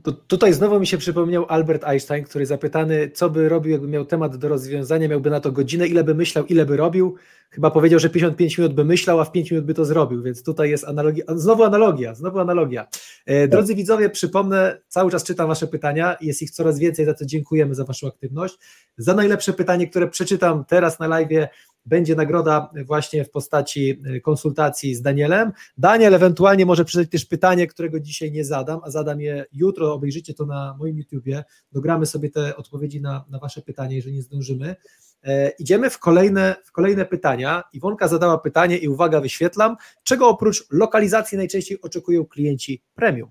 To tutaj znowu mi się przypomniał Albert Einstein, który zapytany, co by robił, jakby miał temat do rozwiązania, miałby na to godzinę, ile by myślał, ile by robił. Chyba powiedział, że 55 minut by myślał, a w 5 minut by to zrobił, więc tutaj jest analogia. Znowu analogia, znowu analogia. E, drodzy widzowie, przypomnę, cały czas czytam Wasze pytania, jest ich coraz więcej, za co dziękujemy za Waszą aktywność. Za najlepsze pytanie, które przeczytam teraz na live, będzie nagroda właśnie w postaci y, konsultacji z Danielem. Daniel ewentualnie może przeczytać też pytanie, którego dzisiaj nie zadam, a zadam je jutro, obejrzycie to na moim YouTubie, dogramy sobie te odpowiedzi na, na Wasze pytanie, jeżeli nie zdążymy. E, idziemy w kolejne, w kolejne pytania. Iwonka zadała pytanie i uwaga, wyświetlam. Czego oprócz lokalizacji najczęściej oczekują klienci premium?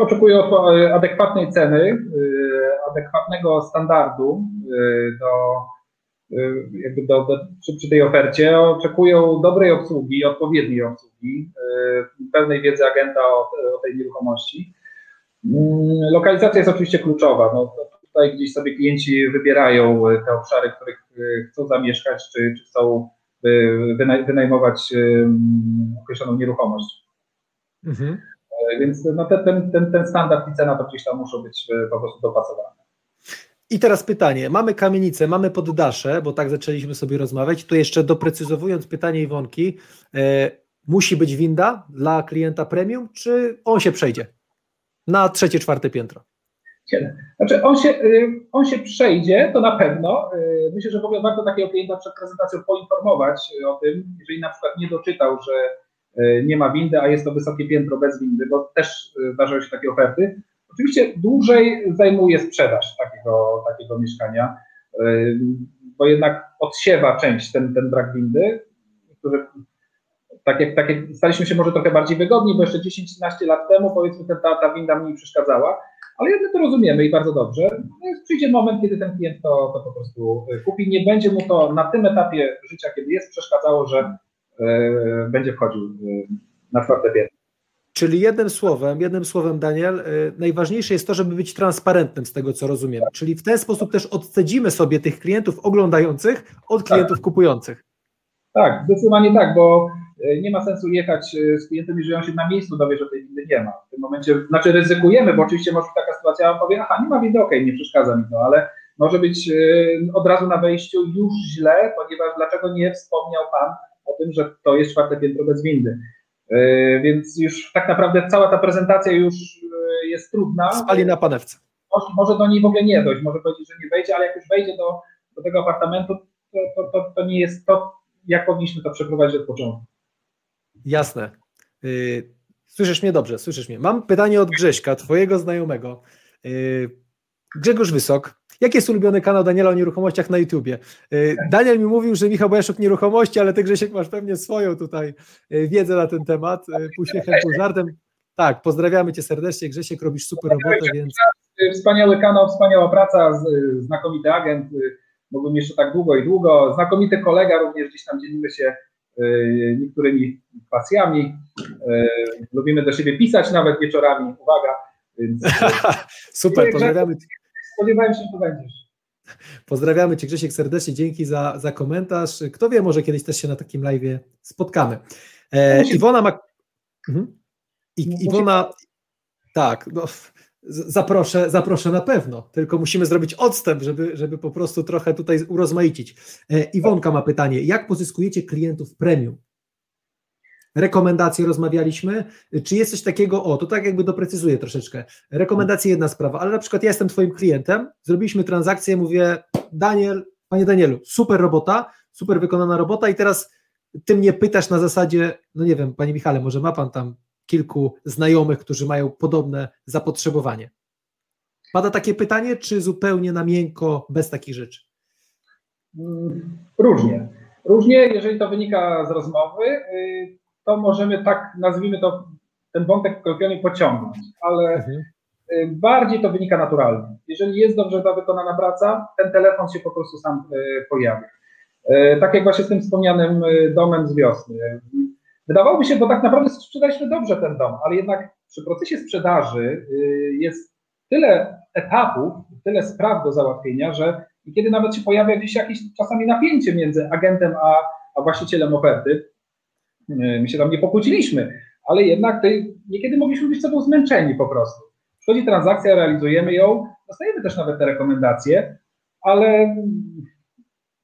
Oczekują adekwatnej ceny, y, adekwatnego standardu do jakby do, do, przy, przy, tej ofercie oczekują dobrej obsługi, odpowiedniej obsługi, y, pełnej wiedzy agenta o, o tej nieruchomości. Mm, lokalizacja jest oczywiście kluczowa. No, tutaj gdzieś sobie klienci wybierają te obszary, w których y, chcą zamieszkać, czy, czy chcą wynajmować określoną nieruchomość. Mhm. Więc no, ten, ten, ten standard i cena to gdzieś tam muszą być po prostu dopasowane. I teraz pytanie. Mamy kamienicę, mamy poddasze, bo tak zaczęliśmy sobie rozmawiać. Tu jeszcze doprecyzowując pytanie Iwonki, e, musi być winda dla klienta premium, czy on się przejdzie na trzecie, czwarte piętro? Znaczy on się, y, on się przejdzie, to na pewno. Y, myślę, że w ogóle warto takiego klienta przed prezentacją poinformować o tym, jeżeli na przykład nie doczytał, że y, nie ma windy, a jest to wysokie piętro bez windy, bo też zdarzają się takie oferty, Oczywiście dłużej zajmuje sprzedaż takiego, takiego mieszkania, y, bo jednak odsiewa część ten, ten brak windy, który tak jak, tak jak staliśmy się może trochę bardziej wygodni, bo jeszcze 10-15 lat temu powiedzmy ta, ta winda mniej przeszkadzała, ale jednak to rozumiemy i bardzo dobrze. No przyjdzie moment, kiedy ten klient to, to po prostu kupi. Nie będzie mu to na tym etapie życia, kiedy jest, przeszkadzało, że y, będzie wchodził y, na czwarte piętro. Czyli jednym słowem, jednym słowem, Daniel, y, najważniejsze jest to, żeby być transparentnym z tego, co rozumiem. Czyli w ten sposób też odcedzimy sobie tych klientów oglądających od tak. klientów tak. kupujących. Tak, zdecydowanie tak, bo y, nie ma sensu jechać y, z klientem, jeżeli on się na miejscu dowie, że tej windy nie ma. W tym momencie, znaczy ryzykujemy, bo oczywiście może taka sytuacja, on powie, aha, nie ma windy, okej, okay, nie przeszkadza mi to, ale może być od razu na wejściu już źle, ponieważ dlaczego nie wspomniał Pan o tym, że to jest czwarte piętro bez windy. E, więc już tak naprawdę cała ta prezentacja już e, jest trudna. Spali na panewce. Może do niej w ogóle nie dojść, może powiedzieć, że nie wejdzie, ale jak już wejdzie do, do tego apartamentu, to, to, to, to nie jest to, jak powinniśmy to przeprowadzić od początku. Jasne. Y, słyszysz mnie dobrze, słyszysz mnie. Mam pytanie od Grześka, twojego znajomego. Y, Grzegorz Wysok, Jaki jest ulubiony kanał Daniela o nieruchomościach na YouTubie? Y, Daniel mi mówił, że Michał Bojaszuk nieruchomości, ale ty Grzesiek masz pewnie swoją tutaj y, wiedzę na ten temat. Y, pół żartem. Tak, pozdrawiamy cię serdecznie. Grzesiek, robisz super robotę, więc... Wspaniały kanał, wspaniała praca, znakomity agent. Mógłbym jeszcze tak długo i długo. Znakomity kolega, również gdzieś tam dzielimy się niektórymi pasjami. Lubimy do siebie pisać nawet wieczorami. Uwaga. Więc... super, pozdrawiamy. Spodziewałem się, że to będziesz. Pozdrawiamy Cię Grzesiek serdecznie, dzięki za, za komentarz. Kto wie, może kiedyś też się na takim live spotkamy. E, Iwona ma... Mhm. I, no, Iwona, tak, no, zaproszę, zaproszę na pewno, tylko musimy zrobić odstęp, żeby, żeby po prostu trochę tutaj urozmaicić. E, Iwonka ma pytanie, jak pozyskujecie klientów premium? Rekomendacje rozmawialiśmy. Czy jest coś takiego, o, to tak jakby doprecyzuję troszeczkę. Rekomendacje jedna sprawa, ale na przykład ja jestem Twoim klientem, zrobiliśmy transakcję, mówię, Daniel, Panie Danielu, super robota, super wykonana robota i teraz Ty mnie pytasz na zasadzie, no nie wiem, Panie Michale, może ma Pan tam kilku znajomych, którzy mają podobne zapotrzebowanie. Pada takie pytanie, czy zupełnie na miękko, bez takich rzeczy? Różnie. Różnie, jeżeli to wynika z rozmowy, y, to możemy tak, nazwijmy to, ten wątek kolokwialnie pociągnąć, ale mhm. Y, bardziej to wynika naturalnie. Jeżeli jest dobrze wykonana praca, ten telefon się po prostu sam y, pojawia. Y, tak jak właśnie z tym wspomnianym domem z wiosny. Wydawałoby się, bo tak naprawdę sprzedaliśmy dobrze ten dom, ale jednak przy procesie sprzedaży jest tyle etapów, tyle spraw do załatwienia, że kiedy nawet się pojawia gdzieś jakieś czasami napięcie między agentem a, a właścicielem oferty, my się tam nie pokłóciliśmy, ale jednak tej, niekiedy mogliśmy być sobą zmęczeni po prostu. Przychodzi transakcja, realizujemy ją, dostajemy też nawet te rekomendacje, ale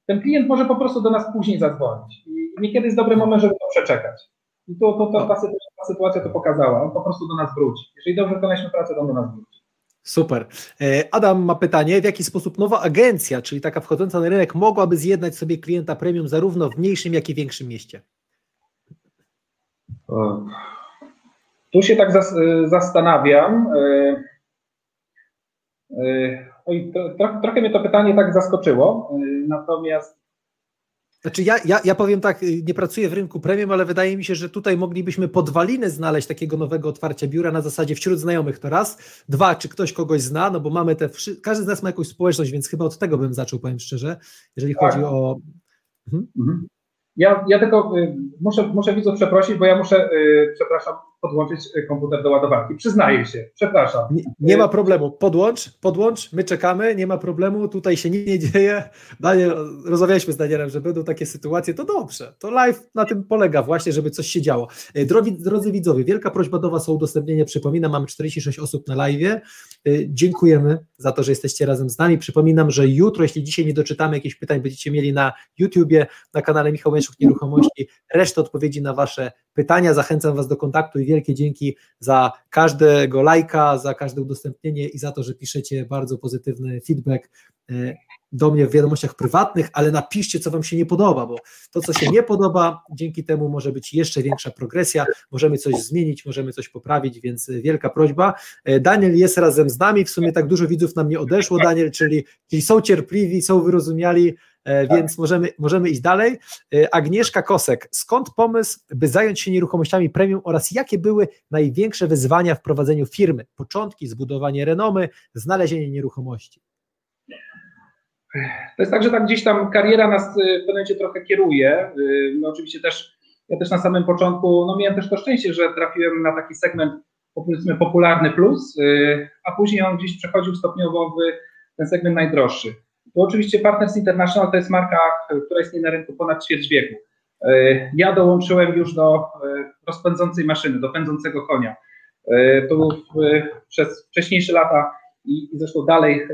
ten klient może po prostu do nas później zadzwonić. I niekiedy jest dobry moment, żeby to przeczekać. I to, to, to ta, ta sytuacja to pokazała. On po prostu do nas wróci. Jeżeli dobrze wykonaliśmy pracę, to on do nas wróci. Super. E, Adam ma pytanie, w jaki sposób nowa agencja, czyli taka wchodząca na rynek, mogłaby zjednać sobie klienta premium zarówno w mniejszym, jak i większym mieście? Tu się tak e, zastanawiam. E, oj, trochę, trochę mnie to pytanie tak zaskoczyło, natomiast znaczy ja, ja, ja powiem tak, y, nie pracuję w rynku premium, ale wydaje mi się, że tutaj moglibyśmy podwaliny znaleźć takiego nowego otwarcia biura na zasadzie wśród znajomych to raz, dwa, czy ktoś kogoś zna, no bo mamy te, każdy z nas ma jakąś społeczność, więc chyba od tego bym zaczął, powiem szczerze, jeżeli tak. chodzi o... Mhm. Mhm. Ja, ja tylko y, muszę, muszę widzów przeprosić, bo ja muszę, y, przepraszam, podłączyć y, komputer do ładowarki. Przyznaję się, przepraszam. Nie, nie, ma problemu. Podłącz, podłącz, my czekamy, nie ma problemu, tutaj się nic nie dzieje. Daniel, rozmawialiśmy z Danielem, że będą takie sytuacje, to dobrze. To live na tym polega właśnie, żeby coś się działo. Drodzy, drodzy widzowie, wielka prośba do Was o udostępnienie. Przypominam, mamy 46 osób na live. Dziękujemy za to, że jesteście razem z nami. Przypominam, że jutro, jeśli dzisiaj nie doczytamy jakichś pytań, będziecie mieli na YouTubie, na kanale Michał Łęczuk Nieruchomości, resztę odpowiedzi na Wasze pytania. Zachęcam Was do kontaktu i wielkie dzięki za każdego lajka, za każde udostępnienie i za to, że piszecie bardzo pozytywny feedback e, do mnie w wiadomościach prywatnych, ale napiszcie, co Wam się nie podoba, bo to, co się nie podoba, dzięki temu może być jeszcze większa progresja, możemy coś zmienić, możemy coś poprawić, więc wielka prośba. E, Daniel jest razem z nami, w sumie tak dużo widzów nam nie odeszło, Daniel, czyli, czyli są cierpliwi, są wyrozumiali, E, tak. więc możemy, możemy iść dalej. E, Agnieszka Kosek, skąd pomysł, by zająć się nieruchomościami premium oraz jakie były największe wyzwania w prowadzeniu firmy? Początki, zbudowanie renomy, znalezienie nieruchomości. To jest tak, że tak gdzieś tam kariera nas e, w pewnym momencie trochę kieruje. No oczywiście też, ja też na samym początku, no miałem też to szczęście, że trafiłem na taki segment powiedzmy popularny plus, a później on gdzieś przechodził stopniowo w ten segment najdroższy. To oczywiście Partners International to jest marka, która istnieje na rynku ponad ćwierć wieku. Ja dołączyłem już do rozpędzącej maszyny, do pędzącego konia. To przez wcześniejsze lata i zresztą dalej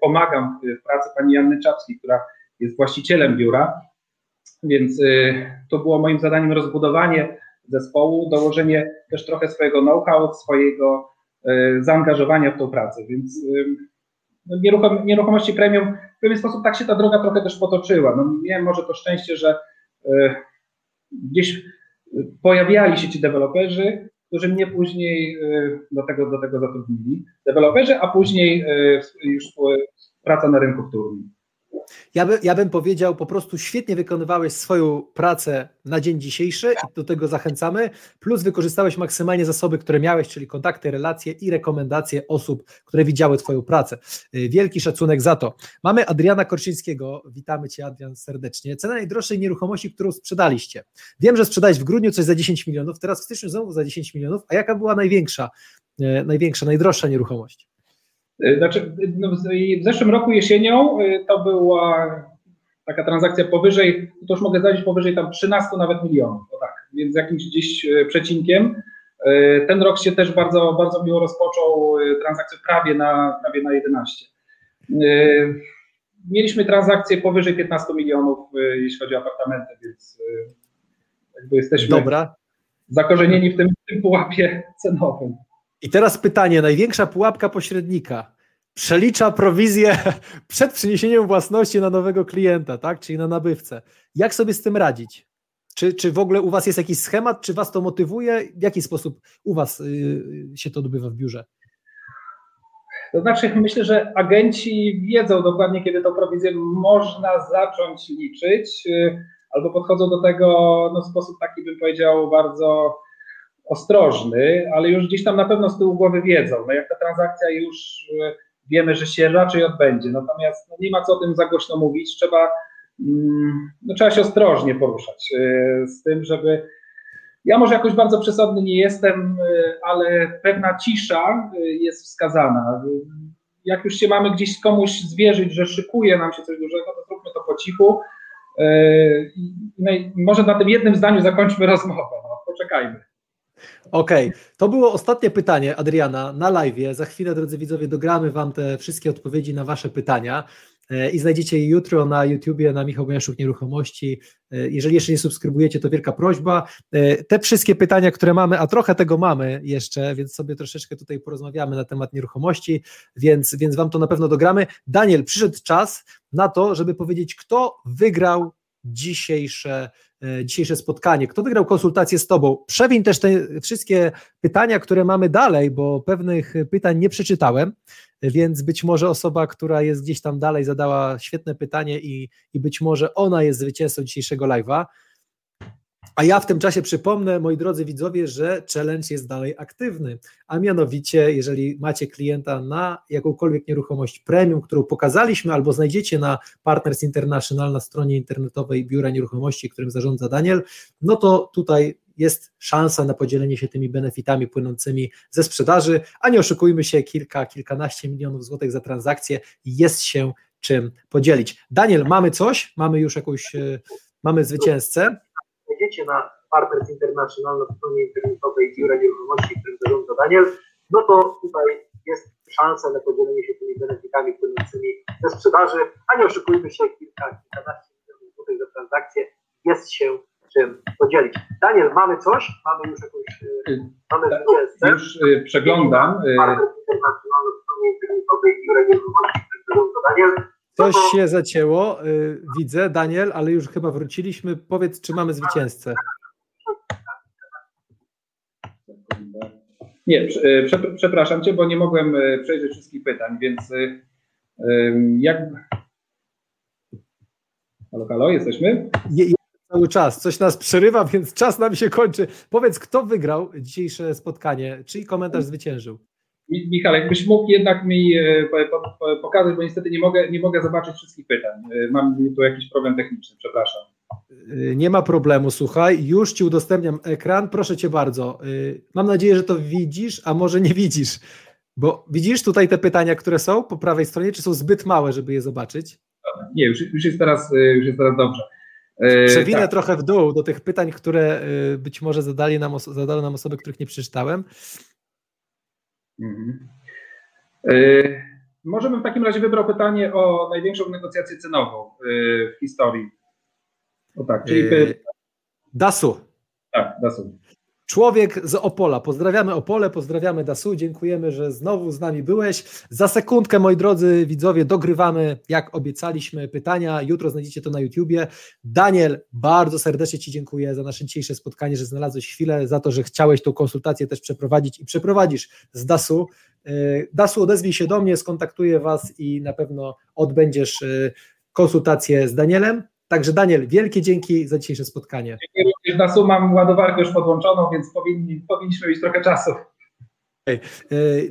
pomagam w pracy pani Janny Czapskiej, która jest właścicielem biura, więc to było moim zadaniem rozbudowanie zespołu, dołożenie też trochę swojego know-how, swojego zaangażowania w tą pracę, więc no, nieruchom, nieruchomości premium, w pewien sposób tak się ta droga trochę też potoczyła. No, miałem może to szczęście, że gdzieś pojawiali się ci deweloperzy, którzy mnie później y, do, tego, do tego zatrudnili. Deweloperzy, a później y, już praca na rynku wtórnym. Ja, by, ja bym powiedział, po prostu świetnie wykonywałeś swoją pracę na dzień dzisiejszy i do tego zachęcamy, plus wykorzystałeś maksymalnie zasoby, które miałeś, czyli kontakty, relacje i rekomendacje osób, które widziały Twoją pracę. Y, wielki szacunek za to. Mamy Adriana Korczyńskiego, witamy Cię Adrian serdecznie. Cena najdroższej nieruchomości, którą sprzedaliście. Wiem, że sprzedałeś w grudniu coś za 10 milionów, teraz w styczniu znowu za 10 milionów, a jaka była największa, y, największa, najdroższa nieruchomość? Y, znaczy, no, w zeszłym roku jesienią y, to była taka transakcja powyżej, to już mogę zaliczyć powyżej tam 13 nawet milionów, o tak, więc jakimś gdzieś y, przecinkiem. Ten rok się też bardzo, bardzo miło rozpoczął transakcję prawie na, prawie na 11. Mieliśmy transakcje powyżej 15 milionów, jeśli chodzi o apartamenty, więc jakby jesteśmy Dobra. zakorzenieni w tym, w tym pułapie cenowym. I teraz pytanie, największa pułapka pośrednika. Przelicza prowizję przed przeniesieniem własności na nowego klienta, tak? czyli na nabywcę. Jak sobie z tym radzić? Czy, czy w ogóle u Was jest jakiś schemat? Czy Was to motywuje? W jaki sposób u Was y, się to odbywa w biurze? To znaczy, myślę, że agenci wiedzą dokładnie, kiedy tą prowizję można zacząć liczyć, y, albo podchodzą do tego no, w sposób taki, bym powiedział, bardzo ostrożny, ale już gdzieś tam na pewno z tyłu głowy wiedzą. No jak ta transakcja już e, wiemy, że się raczej odbędzie. Natomiast no nie ma co o tym za głośno mówić. Trzeba, mm, no trzeba się ostrożnie poruszać e, z tym, żeby. Ja może jakoś bardzo przesadny nie jestem, e, ale pewna cisza jest wskazana. Jak już się mamy gdzieś komuś zwierzyć, że szykuje nam się coś dużego, to zróbmy to po cichu. I może na tym jednym zdaniu zakończmy rozmowę. No, poczekajmy. Okej, okay. to było ostatnie pytanie Adriana na live. Za chwilę, drodzy widzowie, dogramy Wam te wszystkie odpowiedzi na Wasze pytania. E, i znajdziecie je jutro na YouTubie, na Michał Bojaszuk Nieruchomości. E, jeżeli jeszcze nie subskrybujecie, to wielka prośba. E, te wszystkie pytania, które mamy, a trochę tego mamy jeszcze, więc sobie troszeczkę tutaj porozmawiamy na temat nieruchomości, więc, więc Wam to na pewno dogramy. Daniel, przyszedł czas na to, żeby powiedzieć, kto wygrał dzisiejsze, dzisiejsze spotkanie. Kto wygrał konsultację z Tobą? Przewiń też te wszystkie pytania, które mamy dalej, bo pewnych pytań nie przeczytałem więc być może osoba, która jest gdzieś tam dalej, zadała świetne pytanie i, i być może ona jest zwycięzcą dzisiejszego live'a. A ja w tym czasie przypomnę, moi drodzy widzowie, że challenge jest dalej aktywny. A mianowicie, jeżeli macie klienta na jakąkolwiek nieruchomość premium, którą pokazaliśmy albo znajdziecie na Partners International na stronie internetowej Biura Nieruchomości, którym zarządza Daniel, no to tutaj jest szansa na podzielenie się tymi benefitami płynącymi ze sprzedaży, a nie oszukujmy się, kilka, kilkanaście milionów złotych za transakcję jest się czym podzielić. Daniel, mamy coś? Mamy już jakąś, e, mamy zwycięzcę. Jedziecie na Partners International na stronie internetowej Biura Nieruchomości, którym zarządza Daniel, no to tutaj jest szansa na podzielenie się tymi benefitami płynącymi ze sprzedaży, a nie oszukujmy się, kilka, kilkanaście milionów złotych za transakcję jest się czym podzielić. Daniel, mamy coś? Mamy już jakąś. Y, mamy tak, Już y, przeglądam. Y, coś się zacięło, widzę, Daniel, ale już chyba wróciliśmy. Powiedz, czy mamy zwycięzcę. Nie, przepraszam Cię, bo nie mogłem przejrzeć wszystkich pytań, więc jak. Halo, halo, jesteśmy? cały czas. Coś nas przerywa, więc czas nam się kończy. Powiedz, kto wygrał dzisiejsze spotkanie? Czyj komentarz zwyciężył? Michał, jakbyś mógł jednak mi e, pokazać, bo niestety nie mogę, nie mogę zobaczyć wszystkich pytań. E, mam tu jakiś problem techniczny, przepraszam. E, nie ma problemu, słuchaj, już Ci udostępniam ekran, proszę Cię bardzo. Mam nadzieję, że to widzisz, a może nie widzisz, bo widzisz tutaj te pytania, które są po prawej stronie, czy są zbyt małe, żeby je zobaczyć? Nie, już, już, jest, teraz, już jest teraz dobrze. Przewinę tak. trochę w dół do tych pytań, które być może zadali nam, zadały nam osoby, których nie przeczytałem. Mhm. E, może bym w takim razie wybrał pytanie o największą negocjację cenową w historii. O tak, czyli... Dasu. Tak, Dasu. Człowiek z Opola. Pozdrawiamy Opole, pozdrawiamy Dasu, dziękujemy, że znowu z nami byłeś. Za sekundkę, moi drodzy widzowie, dogrywamy, jak obiecaliśmy, pytania. Jutro znajdziecie to na YouTubie. Daniel, bardzo serdecznie Ci dziękuję za nasze dzisiejsze spotkanie, że znalazłeś chwilę, za to, że chciałeś tą konsultację też przeprowadzić i przeprowadzisz z Dasu. E, Dasu, odezwij się do mnie, skontaktuję Was i na pewno odbędziesz e, konsultację z Danielem. Także Daniel, wielkie dzięki za dzisiejsze spotkanie. Dziękuję również na sumę, mam ładowarkę już podłączoną, więc powinni, powinniśmy mieć trochę czasu. E,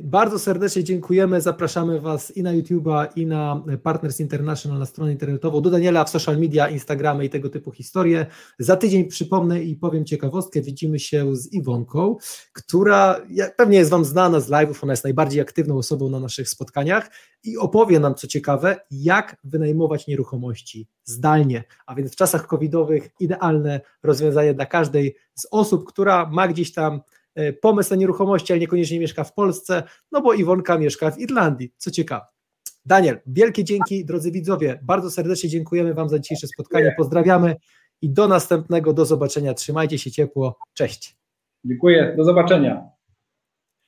bardzo serdecznie dziękujemy. Zapraszamy Was i na YouTube'a, i na Partners International na stronę internetową, do Daniela w social media, Instagramy i tego typu historie. Za tydzień przypomnę i powiem ciekawostkę. Widzimy się z Iwonką, która pewnie jest Wam znana z live'ów. Ona jest najbardziej aktywną osobą na naszych spotkaniach i opowie nam, co ciekawe, jak wynajmować nieruchomości zdalnie. A więc w czasach covidowych idealne rozwiązanie dla każdej z osób, która ma gdzieś tam pomysł na nieruchomości, ale niekoniecznie mieszka w Polsce, no bo Iwonka mieszka w Irlandii, co ciekawe. Daniel, wielkie dzięki, drodzy widzowie, bardzo serdecznie dziękujemy Wam za dzisiejsze spotkanie, pozdrawiamy i do następnego, do zobaczenia, trzymajcie się ciepło, cześć. Dziękuję, do zobaczenia.